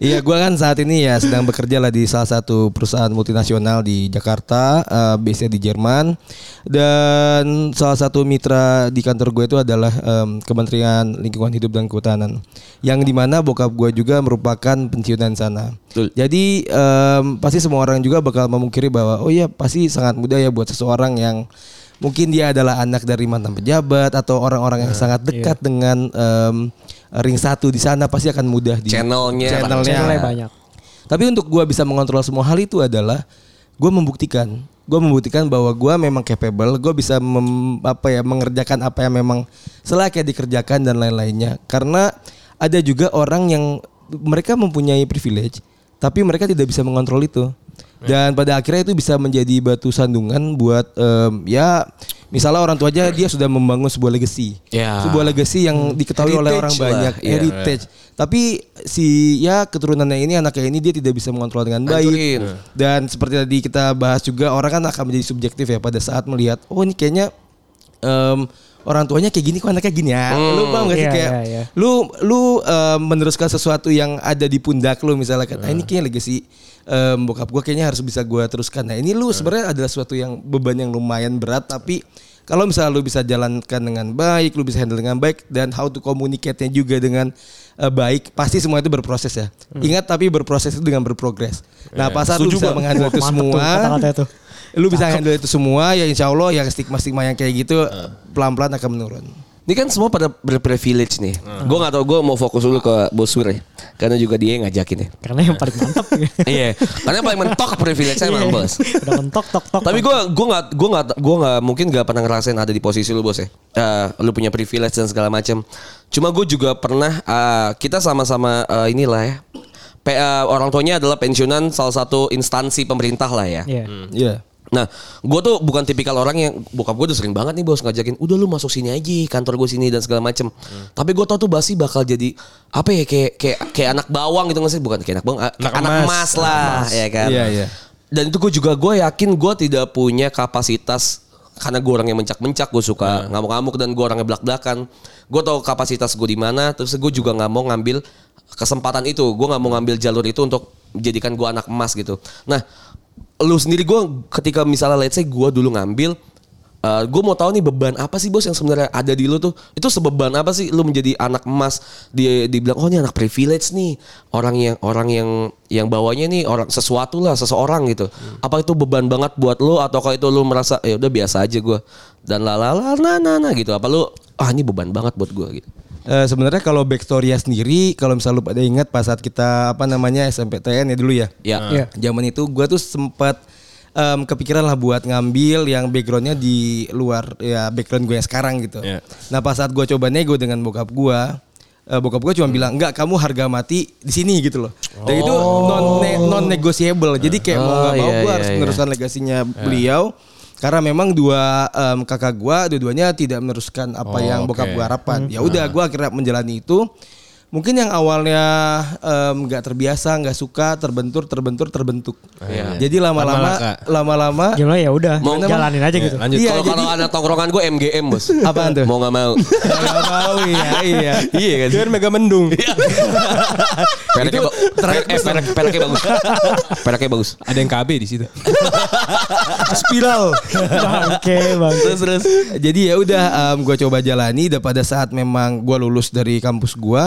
Iya, gua kan saat ini ya sedang bekerja lah di salah satu perusahaan multinasional di Jakarta, eh, base-nya di Jerman. Dan salah satu mitra di kantor gue itu adalah em, Kementerian Lingkungan Hidup dan Kehutanan. Yang di mana bokap gue juga merupakan pensiunan sana. Betul. Jadi em, pasti semua orang juga bakal memungkiri bahwa oh iya pasti sangat mudah ya buat seseorang yang mungkin dia adalah anak dari mantan pejabat atau orang-orang yang sangat dekat dengan em, ring satu di sana pasti akan mudah di Channelnya. channelnya. Channelnya banyak. Tapi untuk gua bisa mengontrol semua hal itu adalah gue membuktikan, gue membuktikan bahwa gua memang capable, gue bisa mem- apa ya mengerjakan apa yang memang selayaknya dikerjakan dan lain-lainnya. Karena ada juga orang yang mereka mempunyai privilege, tapi mereka tidak bisa mengontrol itu. Dan pada akhirnya itu bisa menjadi batu sandungan buat em, ya misalnya orang tua aja dia sudah membangun sebuah legacy. Ya. Sebuah legacy yang diketahui oleh Heritage orang lah, banyak, iya. heritage. Tapi si ya keturunannya ini anaknya ini dia tidak bisa mengontrol dengan baik. Hancurin. Dan seperti tadi kita bahas juga orang kan akan menjadi subjektif ya pada saat melihat oh ini kayaknya em, orang tuanya kayak gini kok anaknya gini ya. Lu paham gak sih Iya, kayak iya, iya. lu lu em, meneruskan sesuatu yang ada di pundak lu misalnya kan. Nah, ini kayaknya legacy em, bokap gua kayaknya harus bisa gua teruskan. Nah, ini lu sebenarnya adalah sesuatu yang beban yang lumayan berat tapi kalau misalnya lu bisa jalankan dengan baik, lu bisa handle dengan baik dan how to communicate-nya juga dengan eh, baik, pasti semua itu berproses ya. Ingat tapi berproses itu dengan berprogres. Nah, pas saat lu bisa menghandle itu Mantep tuh semua, kata-katanya tuh. Lu bisa handle itu semua ya insya Allah yang stigma-stigma yang kayak gitu pelan-pelan akan menurun. Ini kan semua pada berprivilege nih. Gue gak tau, gue mau fokus dulu ke bos Wir ya. Karena juga dia yang ngajakin ya. Karena yang paling mantap. Iya, karena yang paling mentok privilege saya emang Iya. bos. Udah mentok tok tok. Tapi gue gue nggak gue nggak gue nggak mungkin nggak pernah ngerasain ada di posisi lu bos ya. Eh, lu punya privilege dan segala macam. Cuma gue juga pernah eh, kita sama-sama eh, inilah ya. Pe- eh, orang tuanya adalah pensiunan salah satu instansi pemerintah lah ya. Iya. Iya. Nah, gue tuh bukan tipikal orang yang bokap gue udah sering banget nih bos ngajakin, udah lu masuk sini aja, kantor gue sini dan segala macem. Tapi gue tau tuh Basi bakal jadi apa ya kayak kayak kayak anak bawang gitu nggak sih? Bukan kayak anak bawang, Anak anak, emas. emas lah, ya kan? Iya, iya. Dan itu gue juga gue yakin gue tidak punya kapasitas karena gue orang yang mencak-mencak, gue suka ngamuk-ngamuk dan gue orangnya belak-belakan. Gue tahu kapasitas gue di mana, terus gue juga nggak mau ngambil kesempatan itu. Gue nggak mau ngambil jalur itu untuk menjadikan gue anak emas gitu. Nah, lu sendiri gue ketika misalnya let's say gue dulu ngambil gue mau tahu nih beban apa sih bos yang sebenarnya ada di lu tuh. Itu sebeban apa sih lu menjadi anak emas? Dia dibilang oh ini anak privilege nih orang yang orang yang yang bawanya nih orang sesuatu lah seseorang gitu. Apa itu beban banget buat lu atau kalau itu lu merasa ya udah biasa aja gue dan lalala nah nah nah gitu. Apa lu ah ini beban banget buat gue gitu Eh, sebenarnya kalau backstory sendiri, kalau misalnya lu pada ingat pas saat kita apa namanya SMPTN ya dulu ya. ya Iya. Zaman itu gua tuh sempat em, kepikiran lah buat ngambil yang backgroundnya di luar ya background gue yang sekarang gitu. Iya. Nah pas saat gua coba nego dengan bokap gua, eh, bokap gua cuma bilang enggak kamu harga mati di sini gitu loh. Dan itu non non negotiable. Jadi kayak mau nggak mau iya, gua iya, harus iya. meneruskan legasinya beliau. Karena memang dua em, kakak gua dua-duanya tidak meneruskan apa Oh, yang bokap oke. gua harapkan. Ya udah gua akhirnya menjalani itu. Mungkin yang awalnya nggak terbiasa, nggak suka, terbentur, terbentur, terbentuk. Iya. Jadi lama-lama, Lama-lama, Gimana ya udah Mau- jalanin aja gitu. Lanjut. Iya, kalau jadi- kalau anak tongkrongan gue MGM bos Apaan tuh? mau nggak mau nggak mau ya, iya. iya kan kan mega mendung. pereknya ba- perek- eh, perek pereknya bagus pereknya bagus Ada yang KB di situ. Spiral. Oke bang. terus terus Jadi ya udah gue coba jalani dan pada saat memang gue lulus dari kampus gue,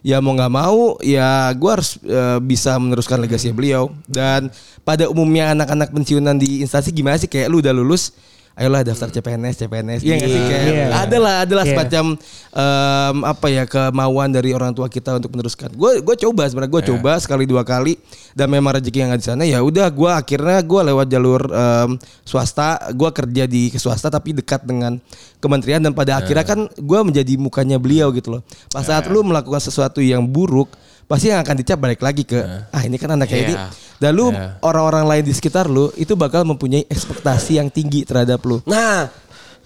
ya mau nggak mau ya gue harus eh, bisa meneruskan legasi beliau. Dan pada umumnya anak-anak pensiunan di instansi gimana sih kayak lu udah lulus, ayolah daftar CPNS, CPNS. Iya sih kayak Iya. adalah adalah Iya. semacam em, apa ya kemauan dari orang tua kita untuk meneruskan. Gue gue coba sebenarnya gue coba sekali dua kali dan memang rezeki yang ada di sana ya udah gue akhirnya gue lewat jalur em, swasta gue kerja di swasta tapi dekat dengan kementerian dan pada akhirnya kan gue menjadi mukanya beliau gitu loh. Pas saat lu melakukan sesuatu yang buruk pasti yang akan dicap balik lagi ke ah ini kan anaknya ini Iya. dan lu orang-orang lain di sekitar lu itu bakal mempunyai ekspektasi yang tinggi terhadap lu. Nah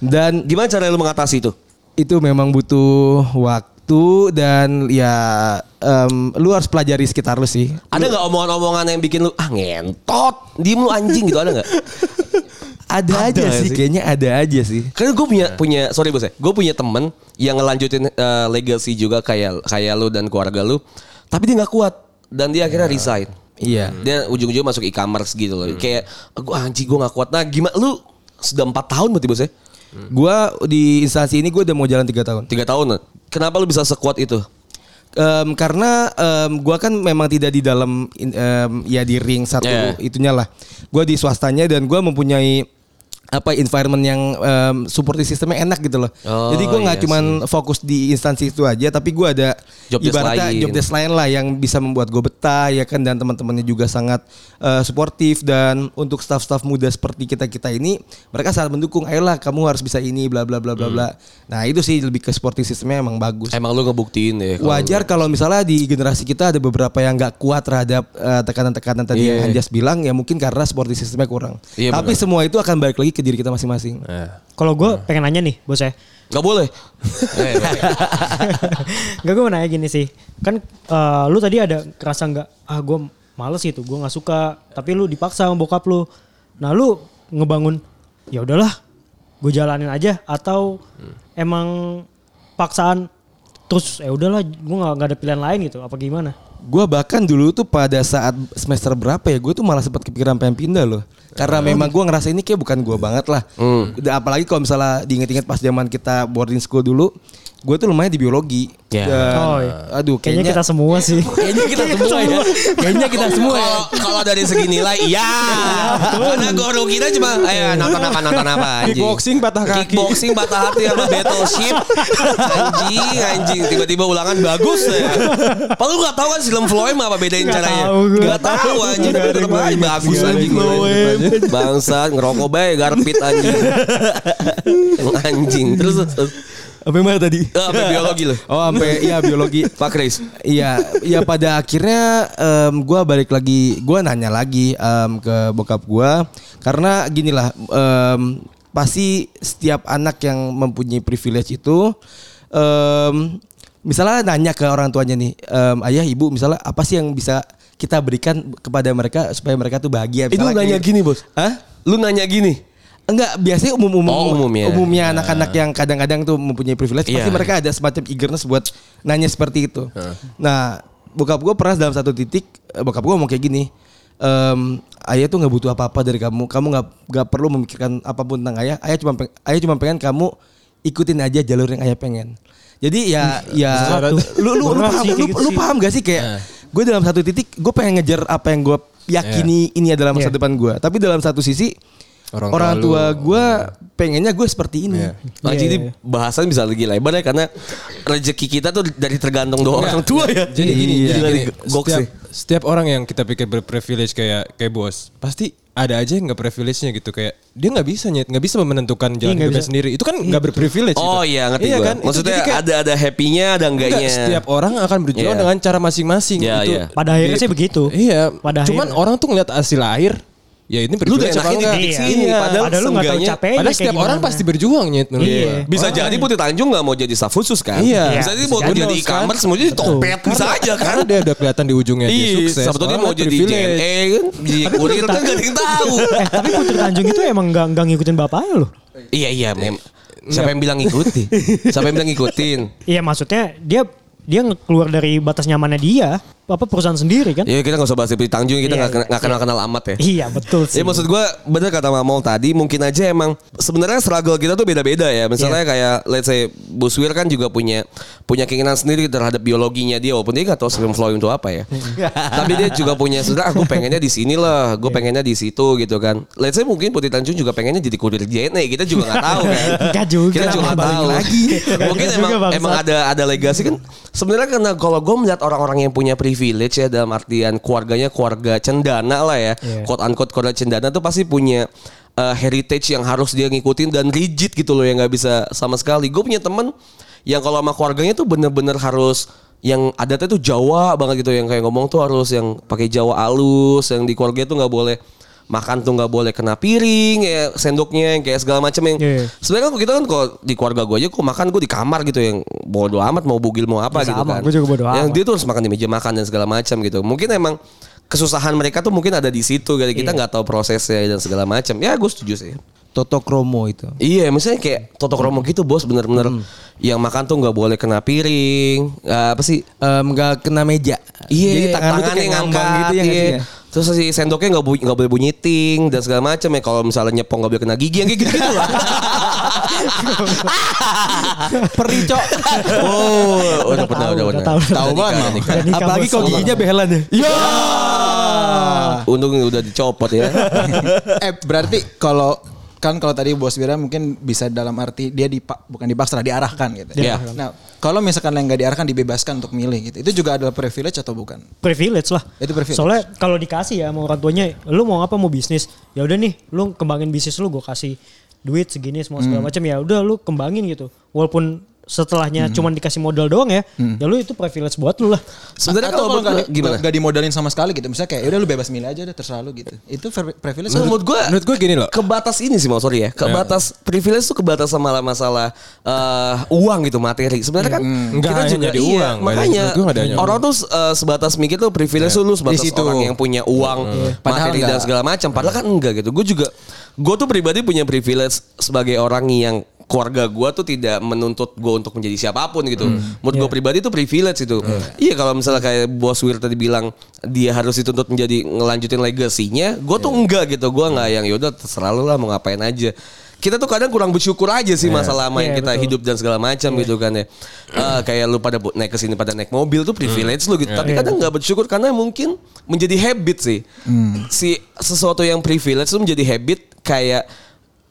dan gimana cara lu mengatasi itu? Itu memang butuh waktu dan ya em, lu harus pelajari sekitar lu sih. ada nggak omongan-omongan yang bikin lu ah ngentot diem lu anjing gitu ada nggak? Ada, aja nggak sih, sih? kayaknya ada aja sih. Karena gue punya punya sorry bos ya, gue punya temen yang ngelanjutin eh, legacy juga kayak kayak lu dan keluarga lu, tapi dia nggak kuat dan dia akhirnya resign. Iya. Dia ujung-ujungnya masuk e-commerce gitu loh. Kayak gue anjing gue nggak kuat. Nah gimana lu sudah empat tahun berarti bos ya? Gua di instansi ini gue udah mau jalan tiga tahun. Tiga tahun. Kenapa lu bisa sekuat itu? Em, karena em, gua kan memang tidak di dalam em, ya di ring satu Yeah. itunya lah. Gua di swastanya dan gua mempunyai apa environment yang em, support sistemnya enak gitu loh. Oh, Jadi gua nggak iya cuman fokus di instansi itu aja, tapi gua ada Job desk ibaratnya lain. job desk lain lah yang bisa membuat gue betah ya kan dan teman-temannya juga sangat eh, suportif dan untuk staff-staff muda seperti kita kita ini mereka sangat mendukung. Ayolah kamu harus bisa ini bla bla bla bla bla. Nah itu sih lebih ke supporting sistemnya emang bagus. Emang lu ngebuktiin ya? kalau Wajar kalau misalnya di generasi kita ada beberapa yang nggak kuat terhadap eh, tekanan-tekanan tadi Iya. yang Anjas bilang ya mungkin karena supporting sistemnya kurang. Iya, Tapi benar. semua itu akan balik lagi ke diri kita masing-masing. Kalau gue pengen nanya nih bos ya. Gak boleh. Eh, Gak gue mau nanya gini sih. Kan eh, lu tadi ada kerasa nggak ah gue males gitu, gue nggak suka. Tapi lu dipaksa sama bokap lu. Nah lu ngebangun ya udahlah, gue jalanin aja atau emang paksaan terus ya udahlah gue nggak ada pilihan lain gitu apa gimana? Gue bahkan dulu tuh pada saat semester berapa ya, gue tuh malah sempat kepikiran pengen pindah loh. Karena memang gue ngerasa ini kayak bukan gue banget lah. Dan Apalagi kalau misalnya diinget-inget pas zaman kita boarding school dulu, gue tuh lumayan di biologi. Ya. Dan, Oh, iya. Aduh, Kayaknya kayaknya, kita semua sih. kayaknya kita semua ya. Kayaknya kita semua ya. Kalau kalau dari segi nilai, iya. Karena guru kita cuma, ayo nonton apa nonton apa anjing. Kickboxing patah kaki. Kickboxing patah hati sama battleship. Anjing, anjing. Tiba-tiba ulangan bagus ya. Padahal lu gak tahu kan film Floem apa bedain Nggak caranya. tahu. Gak tahu anjing. Tetep gue aja bagus anjing. Bangsat, ngerokok bae garpit anjing. anjing. Terus. Apa yang mana tadi? Apa biologi lu? Oh, sampai iya biologi. Pak Kris. Iya, ya pada akhirnya em, gua balik lagi, gua nanya lagi em, ke bokap gua karena gini lah, em, pasti setiap anak yang mempunyai privilege itu, em, misalnya nanya ke orang tuanya nih, em, ayah ibu, misalnya apa sih yang bisa kita berikan kepada mereka supaya mereka tuh bahagia? Itu nanya kayak- gini bos. Hah? Lu nanya gini. Enggak, biasanya umum-umum Oh, umumnya. umumnya anak-anak yang kadang-kadang tuh mempunyai privilege pasti Iya. mereka ada semacam eagerness buat nanya seperti itu. Nah, bokap gue pernah dalam satu titik, eh, bokap gue ngomong kayak gini, em, ayah tuh nggak butuh apa-apa dari kamu. Kamu nggak nggak perlu memikirkan apa pun tentang ayah. Ayah cuma ayah cuma pengen kamu ikutin aja jalur yang ayah pengen. Jadi ya ya lu lu, lu, paham, lu, gitu lu sih. paham gak sih kayak gue dalam satu titik gue pengen ngejar apa yang gue yakini ini adalah masa Iya. depan gue. Tapi dalam satu sisi Orang orang, tua tua lu- gue pengennya gue seperti ini. Nah, Iya, jadi iya. bahasan bisa lagi lebar ya karena rezeki kita tuh dari tergantung doa orang tua ya. Jadi gini, Iya. jadi gini, Goks setiap, sih. setiap orang yang kita pikir berprivilege kayak kayak bos, pasti ada aja yang nggak privilege-nya gitu kayak dia nggak bisa nyet, nggak bisa menentukan jalan Iya, hidupnya bisa. sendiri. Itu kan nggak berprivilege. Oh gitu. iya ngerti iya gua. kan? Maksudnya kayak- ada ada happy-nya ada Enggak, enggaknya. setiap orang akan berjuang Iya. dengan cara masing-masing. Iya, itu. iya. Pada akhirnya sih begitu. Iya. Pada Cuman akhirnya. orang tuh ngeliat hasil akhir. Ya ini enggak? di Iya. sini Iya. padahal, Padahal lu nggak tahu capeknya Padahal setiap orang pasti berjuang nyet Iya. Bisa jadi Putri Tanjung nggak mau jadi staff khusus kan? Iya. Bisa jadi mau jadi. jadi e-commerce, mau jadi topet, bisa aja kan? Karena dia udah kelihatan di ujungnya dia Iya, sukses. sebetulnya mau kan jadi. JNE kan, jadi kurir kan gak ada yang tahu. Eh, tapi Putri Tanjung itu emang nggak nggak ngikutin bapaknya loh. Iya iya, mem. Siapa yang bilang ngikutin? Siapa yang bilang ngikutin? Iya maksudnya dia dia keluar dari batas nyamannya dia, apa perusahaan sendiri kan? Ya kita gak usah bahas Putri Tanjung, kita Iya, nggak iya, nggak kenal-kenal amat ya. Iya betul sih. Ya maksud gue bener kata Mamol tadi mungkin aja emang sebenarnya struggle kita tuh beda-beda ya. Misalnya Iya. kayak let's say Buswir kan juga punya punya keinginan sendiri terhadap biologinya dia walaupun dia gak tahu stream flow itu apa ya. Tapi dia juga punya sebenarnya aku pengennya di sini lah, gue Iya. pengennya di situ gitu kan. Let's say mungkin Putri Tanjung juga pengennya jadi kurir JNE, kita juga nggak tahu kan. Enggak juga. Kita juga nggak tahu. lagi. mungkin Nggak emang emang ada ada legasi kan. Sebenarnya karena kalau gue melihat orang-orang yang punya privilege ya dalam artian keluarganya keluarga cendana lah ya, Iya. quote unquote keluarga cendana tuh pasti punya uh, heritage yang harus dia ngikutin dan rigid gitu loh yang nggak bisa sama sekali. Gue punya temen yang kalau sama keluarganya tuh bener-bener harus yang adatnya tuh Jawa banget gitu yang kayak ngomong tuh harus yang pakai Jawa alus yang di keluarga tuh nggak boleh makan tuh nggak boleh kena piring ya sendoknya yang kayak segala macam yang Iya. sebenarnya kan kita kan kalau di keluarga gue aja kok makan gue di kamar gitu yang bodo amat mau bugil mau apa Ya gitu sama, kan gua juga bodo yang amat. dia tuh harus makan di meja makan dan segala macam gitu mungkin emang kesusahan mereka tuh mungkin ada di situ gitu kita Iya. nggak tahu prosesnya dan segala macam ya gue setuju sih Toto Kromo itu. Iya, misalnya kayak Toto Kromo gitu bos, bener-bener Hmm. yang makan tuh nggak boleh kena piring, Eh, apa sih? Nggak kena meja. Iya, Jadi tangan tangannya kayak ngambang ngangkat gitu ya nggak iya. Ya? Terus si sendoknya nggak bu- nggak boleh bunyi ting dan segala macam ya. Kalau misalnya nyepong nggak boleh kena gigi yang kayak gitu gitu lah. Perih cok. oh, udah pernah, udah udah pernah. tahu. Tahu banget, Apalagi kalau giginya behelan ya. Ya. Untung udah dicopot ya. eh berarti kalau kan kalau tadi bos Wira mungkin bisa dalam arti dia dipak bukan dipaksa diarahkan gitu. Iya. Nah kalau misalkan yang nggak diarahkan dibebaskan untuk milih gitu, itu juga adalah privilege atau bukan? privilege lah. Itu privilege. Soalnya kalau dikasih ya sama orang tuanya, lu mau apa mau bisnis, ya udah nih, lu kembangin bisnis lu, gue kasih duit segini semua segala macam ya udah lu kembangin gitu. Walaupun setelahnya cuman dikasih modal doang ya, ya lu itu privilege buat lu lah. Sebenarnya kalau gua- gimana? nggak dimodalin sama sekali gitu, misalnya kayak "Ya udah lu bebas milih aja deh terserah lu gitu. Itu pri- privilege. Menurut, menurut gue Menurut gue gini loh. Kebatas ini sih mau sorry ya. Kebatas privilege tuh kebatas sama masalah eh, uang gitu materi. Sebenarnya kan Nggak kita hanya juga di iya, uang, makanya orang tuh eh, sebatas mikir tuh privilege tuh lu sebatas Di situ. orang yang punya uang, Padahal materi dan segala macam. Padahal kan enggak gitu. Gue juga gue tuh pribadi punya privilege sebagai orang yang keluarga gue tuh tidak menuntut gue untuk menjadi siapa pun gitu. Menurut gue pribadi itu privilege itu. Iya kalau misalnya kayak bos Wir tadi bilang dia harus dituntut menjadi ngelanjutin legasinya, gue tuh enggak gitu. Gue nggak yang yaudah terserah lu lah mau ngapain aja. Kita tuh kadang kurang bersyukur aja sih masalah sama yang Iya, kita betul. hidup dan segala macam gitu kan ya. Eh, kayak lu pada naik ke sini pada naik mobil tuh privilege lu gitu. Tapi kadang nggak bersyukur karena mungkin menjadi habit sih. Si sesuatu yang privilege tuh menjadi habit kayak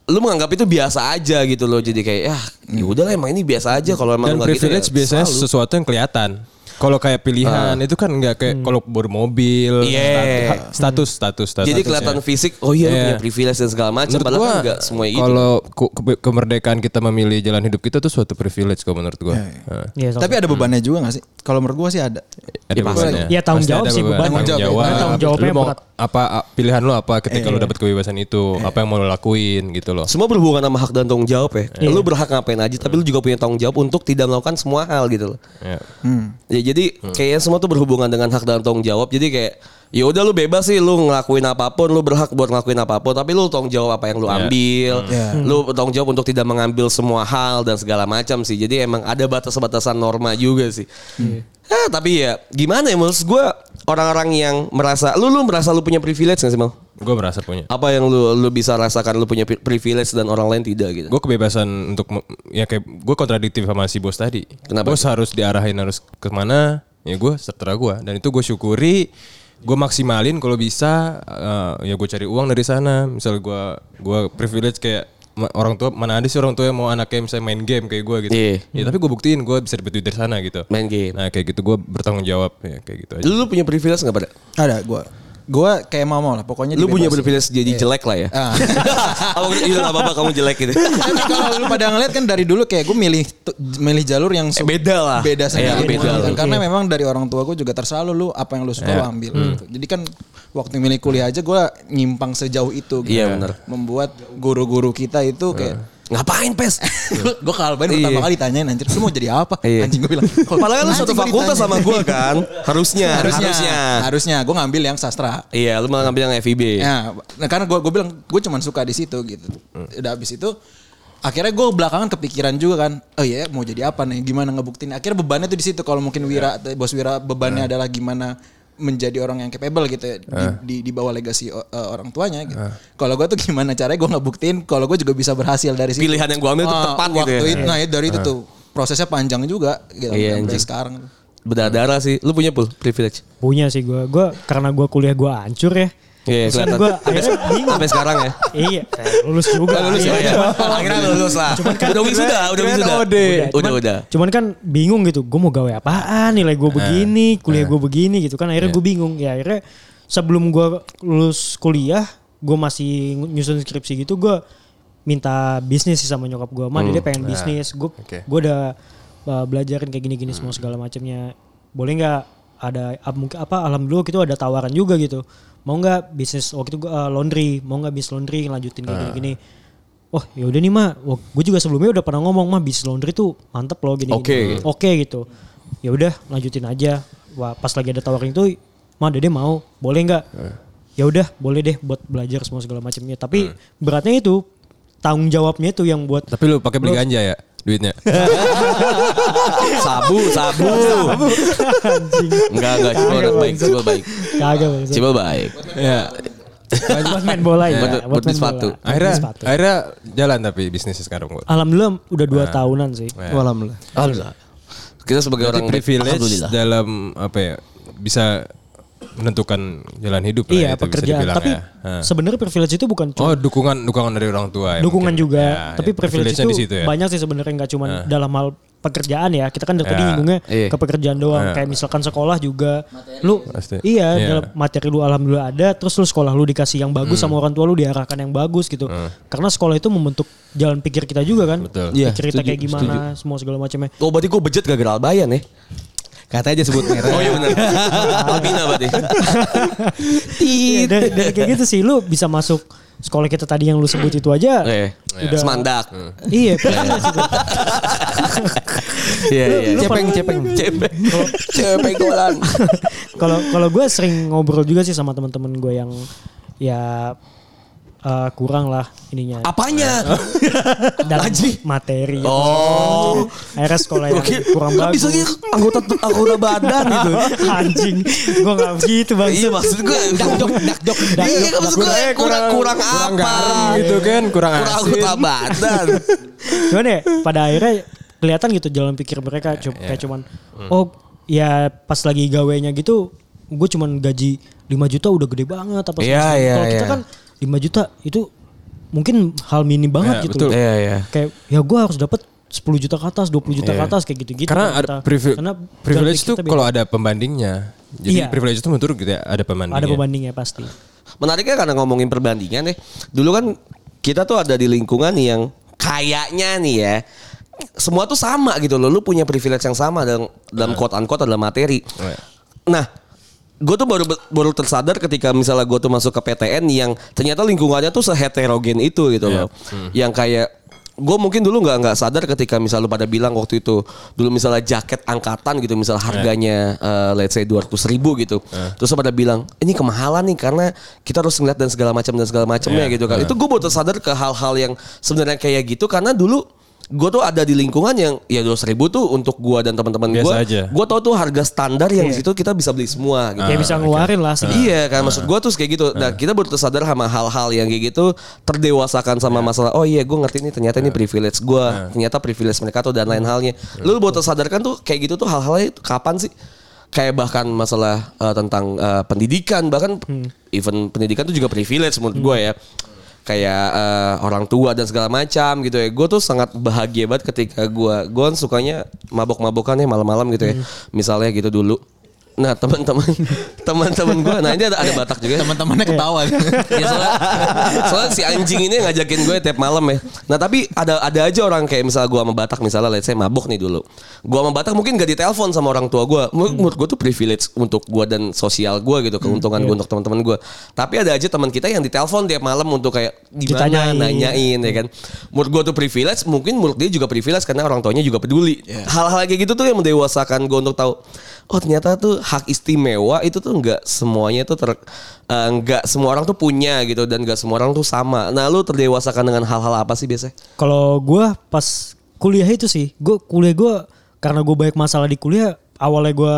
lu menganggap itu biasa aja gitu loh. Jadi kayak ya ya udah lah emang ini biasa aja kalau emang Dan nggak gitu privilege ya biasanya selalu. sesuatu yang kelihatan. Kalau kayak pilihan itu kan nggak kayak kalau bermobil, Iya. status, status, status. Jadi kelihatan fisik, oh iya Iya. punya privilege dan segala macam. Padahal gua kan enggak semua itu. kalau ke- kemerdekaan kita memilih jalan hidup kita tuh suatu privilege kok menurut gua. Nah, Iya, Tapi ada bebannya juga gak sih? Kalau menurut gua sih ada. ada bebannya. Iya, tanggung jawab sih, beban. Tanggung Tanggung jawab. Tanggung jawabnya berat. Apa pilihan lu apa ketika lu dapat kebebasan itu? Apa yang mau lu lakuin gitu loh. Semua berhubungan sama hak dan tanggung jawab ya. Lu berhak ngapain aja, tapi lu juga punya tanggung jawab untuk tidak melakukan semua hal gitu loh. Ya. Ya jadi kayaknya semua tuh berhubungan dengan hak dan tanggung jawab. Jadi kayak ya udah lu bebas sih lu ngelakuin apa pun, lu berhak buat ngelakuin apa pun, tapi lu tanggung jawab apa yang lu ambil. Lu tanggung jawab untuk tidak mengambil semua hal dan segala macam sih. Jadi emang ada batas-batasan norma juga sih. Eh, tapi ya gimana ya maksud gue orang-orang yang merasa lu lu merasa lu punya privilege gak sih mal? Gue merasa punya. Apa yang lu lu bisa rasakan lu punya pri- privilege dan orang lain tidak gitu? Gue kebebasan untuk ya kayak gue kontradiktif sama si bos tadi. Kenapa? Bos harus diarahin harus ke mana? Ya gue terserah gue. Dan itu gue syukuri. Gue maksimalin kalau bisa. eh, ya gue cari uang dari sana. Misal gue gue privilege kayak orang tua mana ada sih orang tua yang mau anaknya misalnya main game kayak gue gitu. Iya. Ya tapi gue buktiin gue bisa dapet duit dari sana gitu. Main game. Nah kayak gitu gue bertanggung jawab ya kayak gitu aja. Lu, lu punya privilege gak pada? Ada gue. Gue kayak mau lah pokoknya Lu punya privilege jadi jelek lah ya? Ah. oh, iya gak apa-apa kamu jelek gitu. Tapi kalau lu pada ngeliat kan dari dulu kayak gue milih milih jalur yang Eh, beda lah. beda Iya, sendiri beda kan. lah. karena memang dari orang tua gue juga terserah lu, apa yang lu suka lu ambil gitu. Jadi kan waktu milih kuliah aja gue nyimpang sejauh itu gitu. Iya, benar. Membuat guru-guru kita itu kayak Ngapain pes? gue kalbain Iya. pertama kali ditanyain anjir lu mau jadi apa? Iya. Anjing gue bilang. Padahal kan lu satu fakultas sama gue kan? Harusnya, harusnya harusnya. harusnya gue ngambil yang sastra. Iya, lu malah ngambil yang FIB. Ya, nah karena gue gue bilang gue cuman suka di situ gitu. Udah habis itu akhirnya gue belakangan kepikiran juga kan, oh iya mau jadi apa nih, gimana ngebuktiin. Akhirnya bebannya tuh di situ. Kalau mungkin Wira, bos Wira bebannya adalah gimana menjadi orang yang capable gitu ya di, di, di bawah legasi uh, orang tuanya gitu. Kalau gue tuh gimana caranya gue ngebuktiin kalau gue juga bisa berhasil dari situ. Pilihan yang gua ambil tuh tepat gitu waktu ya. itu, nah ya dari itu tuh prosesnya panjang juga gitu Iya, sampai sekarang. Berdarah sih. Lu punya pul privilege? Punya sih gue. Gue karena gue kuliah gue hancur ya. Iya, kan kelihatan. bingung. Sampai sekarang ya. iya, eh, lulus juga. lulus Iya, ya. iya. Akhirnya lulus lah. udah wisuda, udah wisuda. Udah, Cuman, udah. Cuman kan bingung gitu. Gue mau gawe apaan? Nilai gue begini, kuliah gue begini gitu kan. Akhirnya gue bingung. Ya akhirnya sebelum gue lulus kuliah, gue masih nyusun skripsi gitu. Gue minta bisnis sih sama nyokap gue. Mah dia pengen bisnis. Gue Oke. gue udah uh, belajarin kayak gini-gini semua segala macamnya. Boleh nggak ada mungkin apa alhamdulillah gitu ada tawaran juga gitu. Mau nggak bisnis waktu itu uh, laundry, mau nggak bisnis laundry lanjutin kayak gini-gini. Oh ya udah nih mah, gue juga sebelumnya udah pernah ngomong mah bisnis laundry tuh mantep loh gini. Oke. Oke gitu. Ya udah lanjutin aja. Wah pas lagi ada tawaran itu, mah dede mau, boleh nggak? Ya udah boleh deh buat belajar semua segala macamnya. Tapi beratnya itu tanggung jawabnya itu yang buat Tapi lu pakai beli ganja ya duitnya. Sabu, sabu. Enggak, enggak. Cibol baik, cibol baik. kagak bang. Cibol baik. ya. buat main bola ya. Buat- buat main sepatu. bola. Akhirnya sepatu. akhirnya jalan tapi bisnisnya sekarang gua. Alhamdulillah udah dua tahunan sih. Alhamdulillah. Alhamdulillah. Kita sebagai Berarti orang privilege dalam apa ya bisa menentukan jalan hidup lah Iya itu bisa pekerjaan. Tapi ya. Sebenarnya privilege itu bukan cuma Oh dukungan dukungan dari orang tua ya. dukungan mungkin. juga. Ya, tapi ya, privilege privilege-nya itu di situ ya. banyak sih sebenarnya nggak cuma dalam hal pekerjaan ya. Kita kan dari tadi Ya, nyinggungnya iya. ke pekerjaan doang. Ya. Kayak misalkan sekolah juga, lu Pasti. iya Iya. dalam materi lu alhamdulillah ada. Terus lu sekolah lu dikasih yang bagus Hmm. sama orang tua lu diarahkan yang bagus gitu. Karena sekolah itu membentuk jalan pikir kita juga kan. Betul. Pikir kita setuju, kayak gimana, semua segala macamnya. Oh berarti gue bejat gara-gara Albayan ya? Kata aja sebut merek. Oh iya benar. Albina berarti. Iya, dari, dari kayak gitu sih lu bisa masuk sekolah kita tadi yang lu sebut itu aja. Eh, Udah- Semandak. Iya, itu. Iya, iya. Lu Cepeng, cepeng. Cepeng. Cepeng golan. Kalau kalau gue sering ngobrol juga sih sama teman-teman gue yang ya eh, kurang lah ininya Apanya? dalam materi. Oh. Akhirnya sekolah yang Oke, kurang kan bagus. bisa gitu anggota anggota badan gitu. Anjing, gue gak begitu bang. Iya maksud gue Dakdok, dakdok. Iya maksud gue Eh, kurang kurang kurang apa? garam gitu kan, kurang Kurang asin. anggota badan. Cuman ya pada akhirnya kelihatan gitu jalan pikir mereka cu- kayak cuman oh ya pas lagi gawainya gitu gue cuman gaji 5 juta udah gede banget apa Iya, segala- iya, Kalau kita iya. kan 5 juta itu mungkin hal minim banget Iya, gitu. betul. loh. Iya iya. Kayak ya gue harus dapat 10 juta ke atas, 20 juta ke Iya. atas kayak gitu-gitu. Karena ada privi- karena privilege itu kalau ada pembandingnya. Jadi Iya. privilege itu menurut gitu ya ada pembandingnya. ada pembandingnya pasti. Menariknya karena ngomongin perbandingan deh. Dulu kan kita tuh ada di lingkungan yang kayaknya nih ya semua tuh sama gitu loh. Lu punya privilege yang sama dalam dalam quote unquote adalah materi. Iya. Nah, gue tuh baru baru tersadar ketika misalnya gue tuh masuk ke PTN yang ternyata lingkungannya tuh seheterogen itu gitu loh. Yang kayak gue mungkin dulu nggak nggak sadar ketika misalnya lu pada bilang waktu itu dulu misalnya jaket angkatan gitu misal harganya eh, let's say 200 ribu gitu. Terus lu pada bilang ini kemahalan nih karena kita harus ngeliat dan segala macam dan segala macamnya Iya. gitu kan. Itu gue baru tersadar ke hal-hal yang sebenarnya kayak gitu karena dulu gue tuh ada di lingkungan yang ya dua ribu tuh untuk gue dan teman-teman gue. Biasa aja. Gue tau tuh harga standar yang di situ kita bisa beli semua. Gitu. Kayak bisa ngeluarin lah segitu. Iya kan maksud gue tuh kayak gitu. Nah kita baru tersadar sama hal-hal yang kayak gitu terdewasakan sama masalah. Oh iya gue ngerti nih ternyata ini privilege gue. Ternyata privilege mereka tuh dan lain halnya. Lu baru tersadarkan tuh kayak gitu tuh hal-halnya itu kapan sih? Kayak bahkan masalah eh, tentang eh, pendidikan bahkan even pendidikan tuh juga privilege menurut gue ya. Kayak eh, orang tua dan segala macam gitu ya. Gue tuh sangat bahagia banget ketika gue gue kan sukanya mabok-mabokan ya malam-malam gitu ya. Misalnya gitu dulu. Nah teman-teman teman-teman gue, nah ini ada ada Batak juga. ya. Teman-temannya ketawa. Ya, soalnya, soalnya si anjing ini ngajakin gue tiap malam ya. Nah tapi ada ada aja orang kayak misalnya gue sama Batak misalnya, let's say mabuk nih dulu. Gue sama Batak mungkin gak ditelepon sama orang tua gue. Menurut menurut gue tuh privilege untuk gue dan sosial gue gitu, keuntungan gue untuk teman-teman gue. Tapi ada aja teman kita yang ditelepon tiap malam untuk kayak gimana Ditanyain. nanyain ya kan. Menurut gue tuh privilege, mungkin menurut dia juga privilege karena orang tuanya juga peduli. Hal-hal kayak gitu tuh yang mendewasakan gue untuk tahu. Oh ternyata tuh hak istimewa itu tuh nggak semuanya tuh ter eh, nggak semua orang tuh punya gitu dan nggak semua orang tuh sama. Nah lu terdewasakan dengan hal-hal apa sih biasanya? Kalau gue pas kuliah itu sih, gue kuliah gue karena gue banyak masalah di kuliah, awalnya gue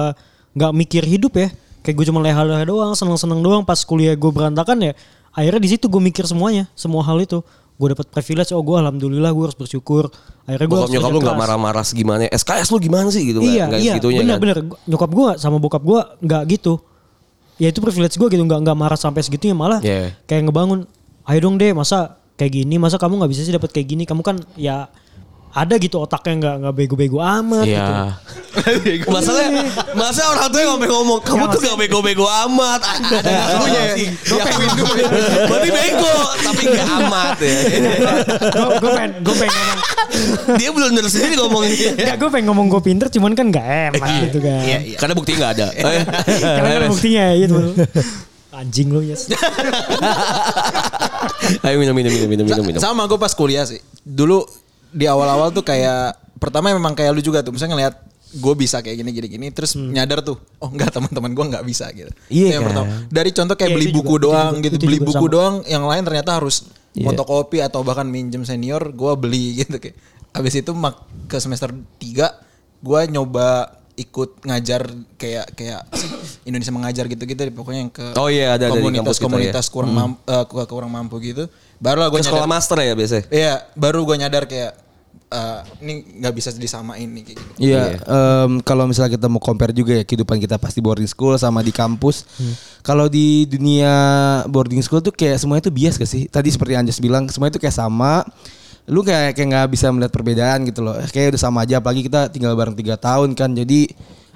nggak mikir hidup ya, kayak gue cuma leha-leha doang, seneng-seneng doang. Pas kuliah gue berantakan ya, akhirnya di situ gue mikir semuanya, semua hal itu. Gue dapat privilege, oh gue alhamdulillah gue harus bersyukur. Akhirnya gue nyokap lu nggak marah-marah segimana? SKS lu gimana sih gitu? Iya, nggak iya, bener kan? bener. Nyokap gue sama bokap gue nggak gitu. Ya itu privilege gue gitu, nggak nggak marah sampai segitunya malah Iya. kayak ngebangun. Ayo dong deh, masa kayak gini, masa kamu nggak bisa sih dapat kayak gini? Kamu kan ya ada gitu otaknya nggak nggak bego-bego amat gitu. Iya. Masalahnya, masa orang tuh yang ngomong, kamu tuh gak bego-bego amat. Ada ngakunya ya. Diakuin dulu. Berarti bego, tapi gak amat ya. gue pengen, gue pengen ngomong, Dia belum bener sendiri ngomongnya. Gak, gue pengen ngomong gue pinter, cuman kan gak enak gitu kan. Iya, iya. Karena bukti gak ada. Iya. Karena kan buktinya ya gitu. Anjing lu yes. Ayo minum, minum, minum, minum. minum. Sama gue pas kuliah sih. Dulu di awal-awal tuh kayak pertama memang kayak lu juga tuh. Misalnya ngeliat gue bisa kayak gini gini gini terus nyadar tuh oh enggak teman-teman gue nggak bisa gitu Iya yang kan? pertama dari contoh kayak Iya, beli buku juga, doang gitu itu beli buku sama. doang yang lain ternyata harus Iya. fotokopi atau bahkan minjem senior gue beli gitu kayak habis itu mak ke semester 3 gue nyoba ikut ngajar kayak kayak Indonesia mengajar gitu-gitu pokoknya yang ke Oh iya, ada- kita komunitas-komunitas ya. kurang mampu, kurang mampu gitu barulah gue Ke sekolah master ya biasanya? Iya, baru gue nyadar kayak eh, ini nggak bisa disamain nih kayak gitu. Iya, em, kalau misalnya kita mau compare juga ya kehidupan kita pasti boarding school sama di kampus. Kalau di dunia boarding school tuh kayak semuanya tuh bias gak sih? Tadi seperti Anjas bilang semuanya tuh kayak sama. Lu kayak kayak nggak bisa melihat perbedaan gitu loh. Kayak udah sama aja. Apalagi kita tinggal bareng tiga tahun kan. Jadi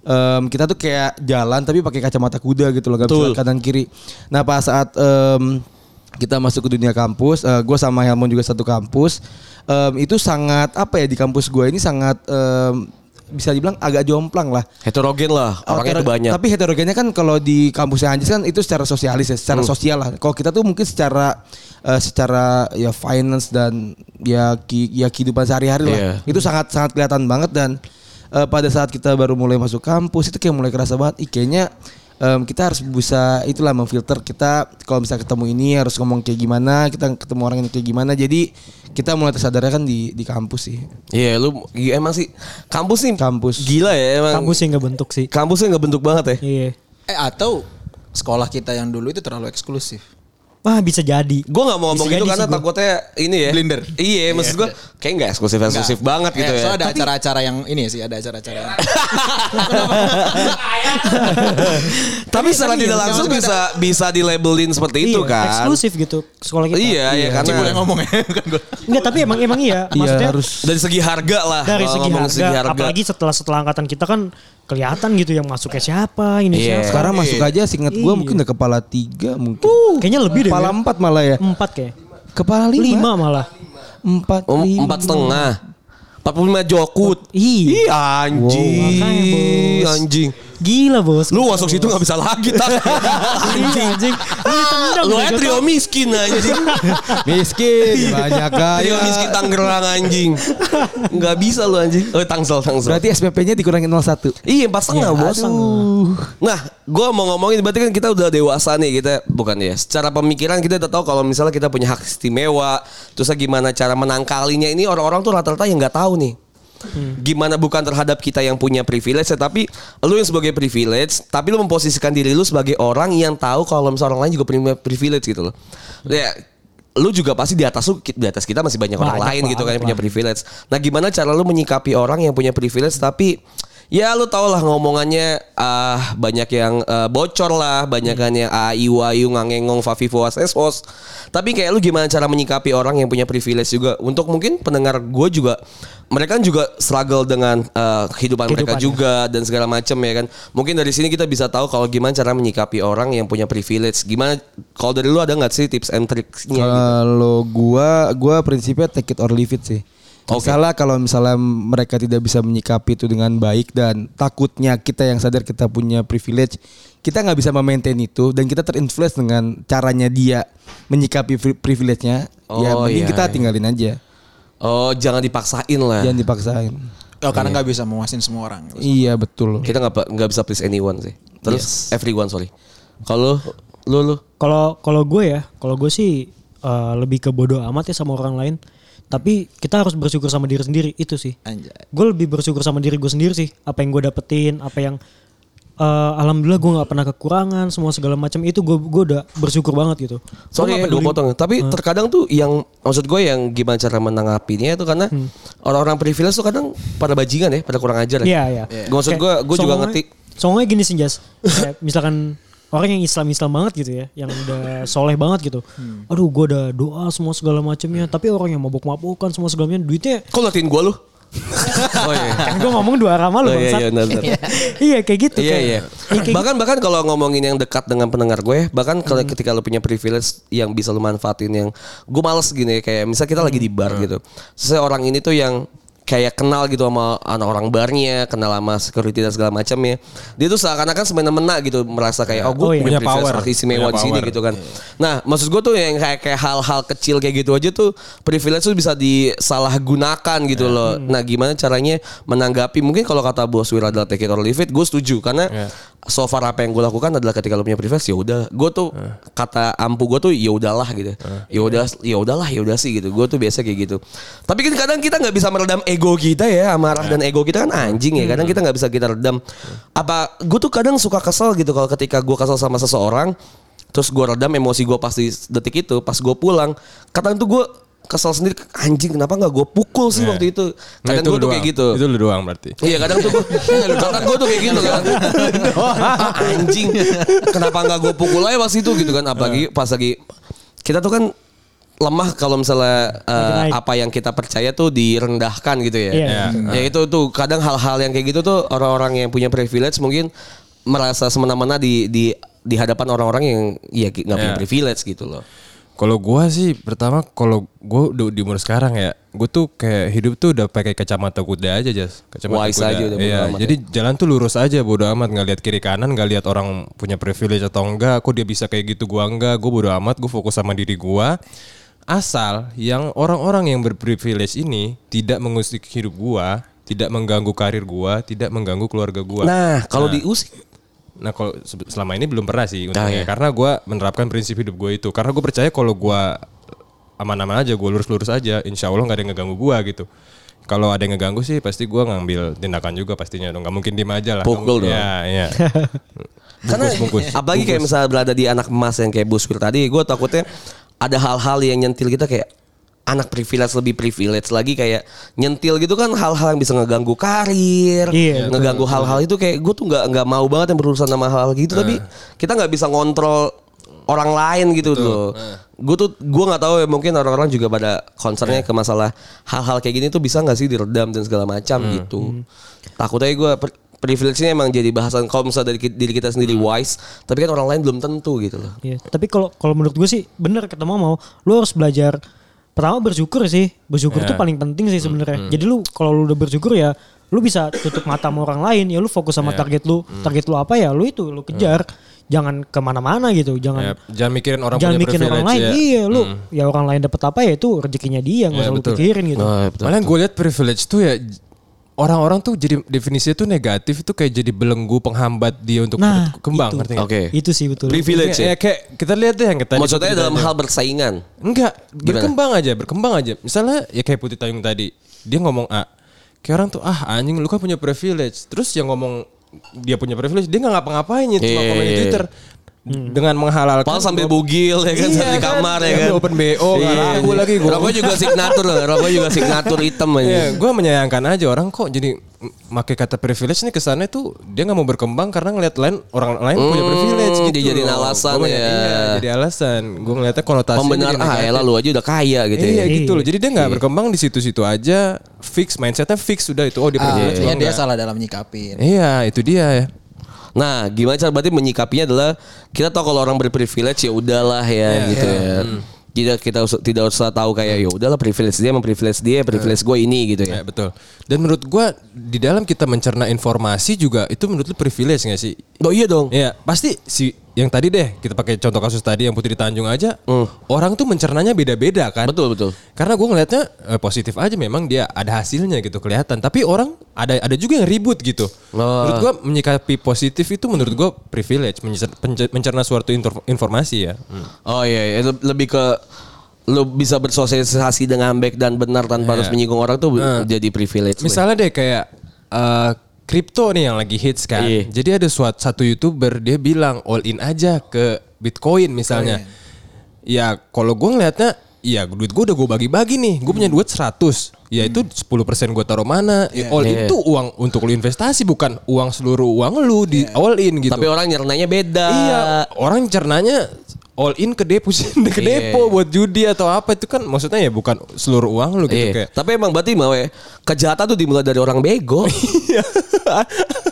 em, kita tuh kayak jalan tapi pakai kacamata kuda gitu loh. Gak bisa kanan kiri. Nah pas saat em, kita masuk ke dunia kampus, gue sama Helmon juga satu kampus. Em, itu sangat apa ya di kampus gue ini sangat em, bisa dibilang agak jomplang lah. Heterogen lah, orangnya Hetero- tuh banyak. Tapi heterogennya kan kalau di kampusnya Anjis kan itu secara sosialis ya, secara Hmm. sosial lah. Kalau kita tuh mungkin secara eh, secara ya finance dan ya ki- ya kehidupan sehari-hari lah. Iya. Itu sangat sangat kelihatan banget dan eh, pada saat kita baru mulai masuk kampus itu kayak mulai kerasa banget. Ih, kayaknya em, kita harus bisa itulah memfilter kita kalau bisa ketemu ini harus ngomong kayak gimana, kita ketemu orang yang kayak gimana. Jadi kita mulai tersadarnya kan di di kampus sih. Iya lu iya, emang sih kampus nih Kampus. gila ya emang. Kampus yang nggak bentuk sih. Kampusnya nggak bentuk banget ya. Iya. Eh atau sekolah kita yang dulu itu terlalu eksklusif. Wah bisa jadi. Gue gak mau ngomong Bisa gitu karena gua. takutnya ini ya. Blinder. Iya, maksud gue kayak gak eksklusif eksklusif banget gitu Eh, ya. soalnya ada acara-acara yang ini sih, ada acara-acara yang Tapi secara Iya, tidak langsung bisa bisa dilabelin seperti itu Iya, kan. Eksklusif gitu sekolah kita. Iya, iya karena yang ngomong ya, bukan gue. Enggak tapi emang emang iya. Iya Maksudnya harus dari segi harga lah. dari segi harga, apalagi setelah setelah angkatan kita kan kelihatan gitu yang masuknya siapa ini Iya. siapa. sekarang masuk aja seingat gue Iya. mungkin udah kepala tiga mungkin. Kayaknya lebih deh. Kepala empat malah ya. Empat kayak. Kepala lima. Lima malah. Empat, Om, lima. empat setengah. 45 jokut. Iya. Ih anjing. Wow, makanya, anjing. Gila bos. Lu masuk situ gak bisa lagi tak. Anjing. anjing. Lu ditendang. Lu aja trio miskin anjing. Miskin, banyak kaya. Trio miskin Tangerang anjing. Gak bisa lu anjing. Oh Tangsel Tangsel. Berarti SPP-nya dikurangin 01. Iya empat setengah Iya, bos. Nah, gue mau ngomongin berarti kan kita udah dewasa nih kita bukan ya. Secara pemikiran kita udah tahu kalau misalnya kita punya hak istimewa, terus gimana cara menangkalinya ini orang-orang tuh rata-rata yang nggak tahu nih. Gimana bukan terhadap kita yang punya privilege ya, tapi lu yang sebagai privilege, tapi lu memposisikan diri lu sebagai orang yang tahu kalau misalnya orang lain juga punya privilege gitu loh. Ya, lu juga pasti di atas lu di atas kita masih banyak, orang Banyak lain gitu kan yang punya privilege. Nah, gimana cara lu menyikapi orang yang punya privilege tapi ya lu tau lah ngomongannya ah banyak yang eh, bocor lah, banyak kan yang ayu ayu ngangengong fafifu asespos. Tapi kayak lu gimana cara menyikapi orang yang punya privilege juga untuk mungkin pendengar gue juga mereka kan juga struggle dengan eh, kehidupan mereka Kehidupannya. juga dan segala macam ya kan. Mungkin dari sini kita bisa tahu kalau gimana cara menyikapi orang yang punya privilege. Gimana kalau dari lu ada nggak sih tips and tricksnya? gitu? Kalau gua gua prinsipnya take it or leave it sih. Oke. Misalnya kalau misalnya mereka tidak bisa menyikapi itu dengan baik dan takutnya kita yang sadar kita punya privilege, kita nggak bisa memaintain itu dan kita terinfluence dengan caranya dia menyikapi pri- privilege-nya. ya Oh, mending iya, kita iya. tinggalin aja. Oh jangan dipaksain lah. Jangan dipaksain. Oh, karena nggak bisa memuasin semua orang. Iya betul. Kita nggak nggak bisa please anyone sih. Terus everyone sorry. Kalau lu lu Kalau kalau gue ya, kalau gue sih eh, lebih ke bodoh amat ya sama orang lain. Tapi kita harus bersyukur sama diri sendiri itu sih. Anjay. Gue lebih bersyukur sama diri gue sendiri sih. Apa yang gue dapetin, apa yang eh, alhamdulillah gue nggak pernah kekurangan, semua segala macam itu gue gue udah bersyukur banget gitu. Sorry nggak ya gue potong. Tapi terkadang tuh yang maksud gue yang gimana cara menanggapinya itu karena orang-orang privilege tuh kadang pada bajingan ya, pada kurang ajar ya. Iya iya. Maksud gue gue juga ngerti. Songongnya gini sih Jas. Misalkan orang yang Islam Islam banget gitu ya, yang udah soleh banget gitu. Aduh gue udah doa semua segala macamnya, tapi orang yang mabuk-mabukan semua segala macamnya duitnya Kok liatin gue lu? oh iya. kan gue ngomong dua arah malu Oh, iya, iya, benar, benar. iya kayak gitu. Iya kayak- iya. Iya, kayak Bahkan bahkan kalau ngomongin yang dekat dengan pendengar gue, bahkan kalau ketika lu punya privilege yang bisa lu manfaatin yang gue males gini kayak misal kita lagi di bar gitu. Seseorang ini tuh yang kayak kenal gitu sama anak orang barnya, kenal sama security dan segala macamnya. Dia tuh seakan-akan semena-mena gitu merasa kayak oh gue Oh, iya. punya, Punya power. istimewa Punya di sini power. gitu kan. Nah, maksud gue tuh yang kayak kayak hal-hal kecil kayak gitu aja tuh privilege tuh bisa disalahgunakan gitu loh. Nah, gimana caranya menanggapi mungkin kalau kata bos Wir adalah take it or leave it, gue setuju karena so far apa yang gue lakukan adalah ketika lo punya privilege ya udah, gue tuh kata ampu gue tuh ya udahlah gitu. Ya udah, ya udahlah, ya udah sih gitu. Gue tuh biasa kayak gitu. Tapi kan kadang kita nggak bisa meredam ego kita ya, amarah dan ego kita kan anjing ya. Kadang kita nggak bisa kita redam. Apa gue tuh kadang suka kesel gitu kalau ketika gue kesel sama seseorang terus gue redam emosi gue pas di detik itu pas gue pulang. Kadang tuh gue kesel sendiri anjing kenapa nggak gue pukul sih waktu itu? Nah, kadang itu gue tuh kayak gitu. Itu lu doang berarti. Iya kadang tuh gue Kadang gue tuh kayak gitu kan. Ah, Anjing. Kenapa gak gue pukul aja pas itu gitu kan? Apalagi pas lagi Kita tuh kan lemah kalau misalnya naik. apa yang kita percaya tuh direndahkan gitu ya. Iya, iya. Ya itu tuh kadang hal-hal yang kayak gitu tuh orang-orang yang punya privilege mungkin merasa semena-mena di di di hadapan orang-orang yang ya nggak punya Iya. privilege gitu loh. Kalau gua sih pertama kalau gua udah di umur sekarang ya, gua tuh kayak hidup tuh udah pakai kacamata kuda aja jas. Kacamata Wise aja udah Iya, amat jadi jalan tuh lurus aja bodo amat nggak lihat kiri kanan, nggak lihat orang punya privilege atau enggak, kok dia bisa kayak gitu gua enggak, gua bodo amat, gua fokus sama diri gua. Asal yang orang-orang yang berprivilege ini tidak mengusik hidup gua, tidak mengganggu karir gua, tidak mengganggu keluarga gua. Nah, kalau diusik Nah kalau se- selama ini belum pernah sih Ah, iya. untungnya karena gue menerapkan prinsip hidup gue itu karena gue percaya kalau gue aman-aman aja gue lurus-lurus aja insya Allah nggak ada yang ngeganggu gue gitu kalau ada yang ngeganggu sih pasti gue ngambil tindakan juga pastinya dong nggak mungkin diem aja lah Pukul dong. ya ya Karena bungkus. apalagi kayak misalnya berada di anak emas yang kayak Bus Wir tadi, gue takutnya ada hal-hal yang nyentil kita kayak anak privilege lebih privilege lagi kayak nyentil gitu kan hal-hal yang bisa ngeganggu karir, Iya, ngeganggu hal-hal itu kayak gue tuh nggak nggak mau banget yang berurusan sama hal-hal gitu tapi kita nggak bisa ngontrol orang lain gitu loh. Gue tuh gue nggak tahu ya mungkin orang-orang juga pada concernnya ke masalah hal-hal kayak gini tuh bisa nggak sih diredam dan segala macam gitu. Takutnya gue privilege-nya emang jadi bahasan kalau misalnya dari diri kita sendiri wise, tapi kan orang lain belum tentu gitu loh. Iya, tapi kalau kalau menurut gue sih bener kata mau lu harus belajar pertama bersyukur sih. Bersyukur Ya. tuh paling penting sih sebenarnya. Jadi lu kalau lu udah bersyukur ya lu bisa tutup mata sama orang lain ya lu fokus sama target lu. Target lu apa ya lu itu lu kejar. Jangan ke mana-mana gitu. Jangan Ya, jangan mikirin orang jangan punya mikirin orang privilege lain. ya. Iya lu ya orang lain dapat apa ya itu rezekinya dia nggak Ya, usah lu pikirin gitu. Oh, betul. Malah gue lihat privilege tuh ya orang-orang tuh jadi definisinya tuh negatif itu kayak jadi belenggu penghambat dia untuk Nah, berkembang itu. ngerti? Oke. Itu sih betul. Privilege Ya, ya. ya, kayak kita lihat deh yang kita Maksudnya dalam hal bersaingan. Enggak, berkembang aja, berkembang aja. Misalnya ya kayak Putih Tayung tadi, dia ngomong A. Kayak orang tuh ah anjing lu kan punya privilege. Terus yang ngomong dia punya privilege, dia nggak ngapa-ngapain ya cuma Iya, komen di iya, Twitter. Dengan menghalalkan sambil gua- bugil ya kan Iya di kan? kamar ya Sambil kan. open BO, laku lagi gua. Rokok juga signatur loh, rokok juga signatur hitam aja. Iya, gue menyayangkan aja orang kok jadi pakai kata privilege nih kesannya tuh dia nggak mau berkembang karena ngeliat lain orang lain punya privilege gitu. dijadiin loh. alasan Gua menya- ya. Iya, jadi alasan. Gue ngeliatnya konotasinya Pembenar jadi ah elah lu aja udah kaya gitu Iya ya. gitu loh. Jadi dia nggak berkembang di situ-situ aja. Fix mindsetnya fix udah itu. Oh dia Ah, privilege. ya dia enggak. salah dalam nyikapin. Iya itu dia ya. Nah, gimana cara berarti menyikapinya adalah kita tahu kalau orang berprivilege ya udahlah ya gitu ya. Tidak kita tidak usah tahu kayak ya udahlah privilege dia emang privilege dia, privilege gue ini gitu Ya ya. betul. Dan menurut gua di dalam kita mencerna informasi juga itu menurut lu privilege gak sih? Oh iya dong. Iya pasti si yang tadi deh kita pakai contoh kasus tadi yang Putri Tanjung aja orang tuh mencernanya beda-beda kan. Betul betul. Karena gue ngelihatnya eh, positif aja memang dia ada hasilnya gitu kelihatan. Tapi orang ada ada juga yang ribut gitu. Oh. Menurut gue menyikapi positif itu menurut gue privilege mencerna suatu infor- informasi ya. Hmm. Oh iya, iya. Le- lebih ke lu bisa bersosialisasi dengan baik dan benar tanpa harus menyinggung orang tuh jadi privilege. Misalnya deh kayak eh, kripto nih yang lagi hits kan. Iya. Jadi ada suatu satu youtuber dia bilang all in aja ke Bitcoin misalnya. Ya kalau gue ngelihatnya Ya duit gue udah gue bagi-bagi nih Gue punya duit 100 Ya itu 10% gue taruh mana Ya, All in Iya. tuh uang untuk lu investasi Bukan uang seluruh uang lu di all in gitu Tapi orang nyernanya beda. Iya Orang cernanya all in ke depo ke Iya. depo buat judi atau apa itu kan maksudnya ya bukan seluruh uang lu gitu Iya. kayak Tapi emang berarti mau ya kejahatan tuh dimulai dari orang bego.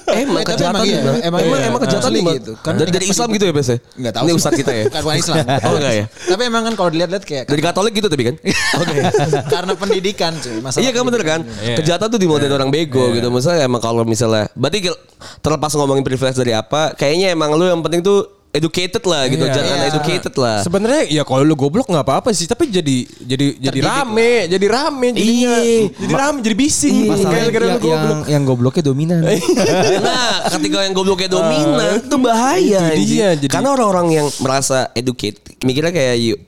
emang Eh, tapi kejahatan emang iya, emang emang, iya. emang kejahatan dimulai- gitu. Kan dari, dari Islam gitu ya Bes ya? Enggak tahu Ini sih. ustad kita ya. Kan bukan Islam. Oh enggak ya? Tapi emang kan kalau dilihat-lihat kayak Dari Katolik gitu tapi kan? Oke. karena pendidikan cuy. Masalah Iya kan bener kan? Iya. Kejahatan tuh dimulai dari orang bego gitu. Misalnya emang kalau misalnya, berarti terlepas ngomongin privilege dari apa, kayaknya emang lu yang penting tuh educated lah gitu, Iya. jangan Iya. educated lah. Sebenarnya ya kalau lu goblok nggak apa-apa sih, tapi jadi jadi jadi rame, jadi rame jadinya. Iya. Jadi rame, jadi bising. Masalahnya Gara-gara lu yang, yang, goblok. yang gobloknya dominan. nah, ketika yang gobloknya dominan itu bahaya itu dia, jadi- Karena orang-orang yang merasa educate mikirnya kayak yuk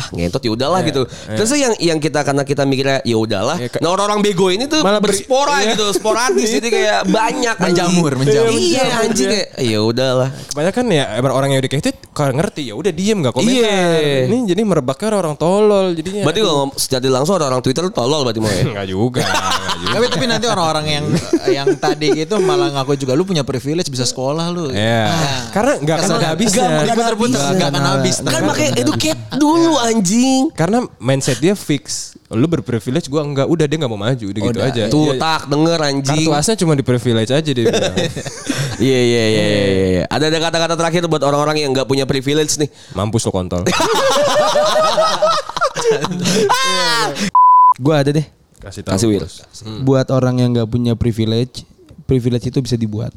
ah ngentot ya udahlah gitu. Terus yang yang kita karena kita mikirnya ya udahlah. Iya, ka- nah orang-orang bego ini tuh Malah berspora iya. gitu, sporadis jadi kayak banyak. Menjamur, menjamur. Iya anjing kayak ya udahlah. Kebanyakan ya emang orang yang educated kalau ngerti ya udah diem nggak komentar. Iya. Ini jadi merebaknya orang tolol jadinya. Berarti kalau secara langsung orang-orang Twitter tolol berarti mau ya. Enggak juga, nggak juga. Tapi tapi nanti orang-orang yang yang tadi gitu malah ngaku juga lu punya privilege bisa sekolah lu. Iya. Karena nggak akan ada habisnya. Diputer-puter nggak akan habis. Kan makanya educate dulu anjing. Karena mindset dia fix. Lu berprivilege gua enggak. Udah dia nggak mau maju udah gitu Udah. aja. Tuh Iya. tak denger anjing. Kartu asnya cuma di privilege aja dia bilang. Iya iya iya iya. iya. Ada ada kata-kata terakhir buat orang-orang yang nggak punya privilege nih. Mampus lo kontol. Gue ada deh. Kasih tahu. Kasih Will. bos. Buat orang yang nggak punya privilege, privilege itu bisa dibuat.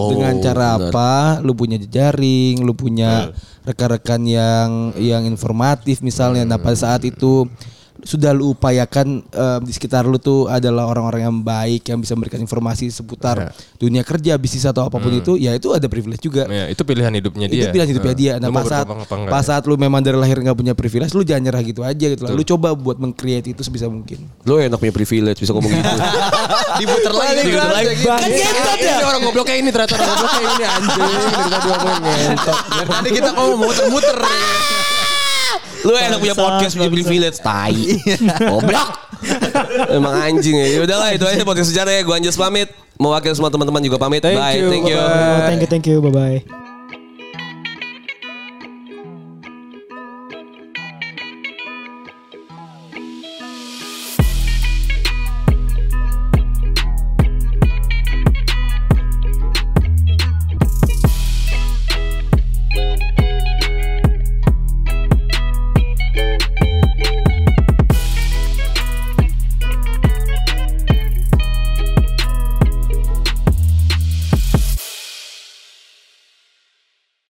Oh, Dengan cara benar. apa? Lu punya jejaring, lu punya rekan-rekan yang yang informatif misalnya. Nah pada saat itu sudah lu upayakan em, di sekitar lu tuh adalah orang-orang yang baik yang bisa memberikan informasi seputar dunia kerja, bisnis atau apa pun itu, ya itu ada privilege juga. Ya, itu pilihan hidupnya dia. Itu pilihan hidupnya Eh, dia. Nah lu pas saat, pas ya? saat lu memang dari lahir nggak punya privilege, lu jangan nyerah gitu aja gitu lah. Lu coba buat meng-create itu sebisa mungkin. Lo enak punya privilege bisa ngomong gitu. Diputer lagi. Diputer lagi. Kan ngentot ya? Ini orang gobloknya ini ternyata orang gobloknya ini anjing. Ngomongin ngentot. Tadi kita kok mau muter-muter. Lu enak punya podcast punya privilege tai. Goblok. Emang anjing ya. Ya udahlah itu aja podcast sejarah ya. Gua Anjas pamit. Mewakili semua teman-teman juga pamit. Thank Bye. you, Thank you. Oh, thank you, thank you, bye bye.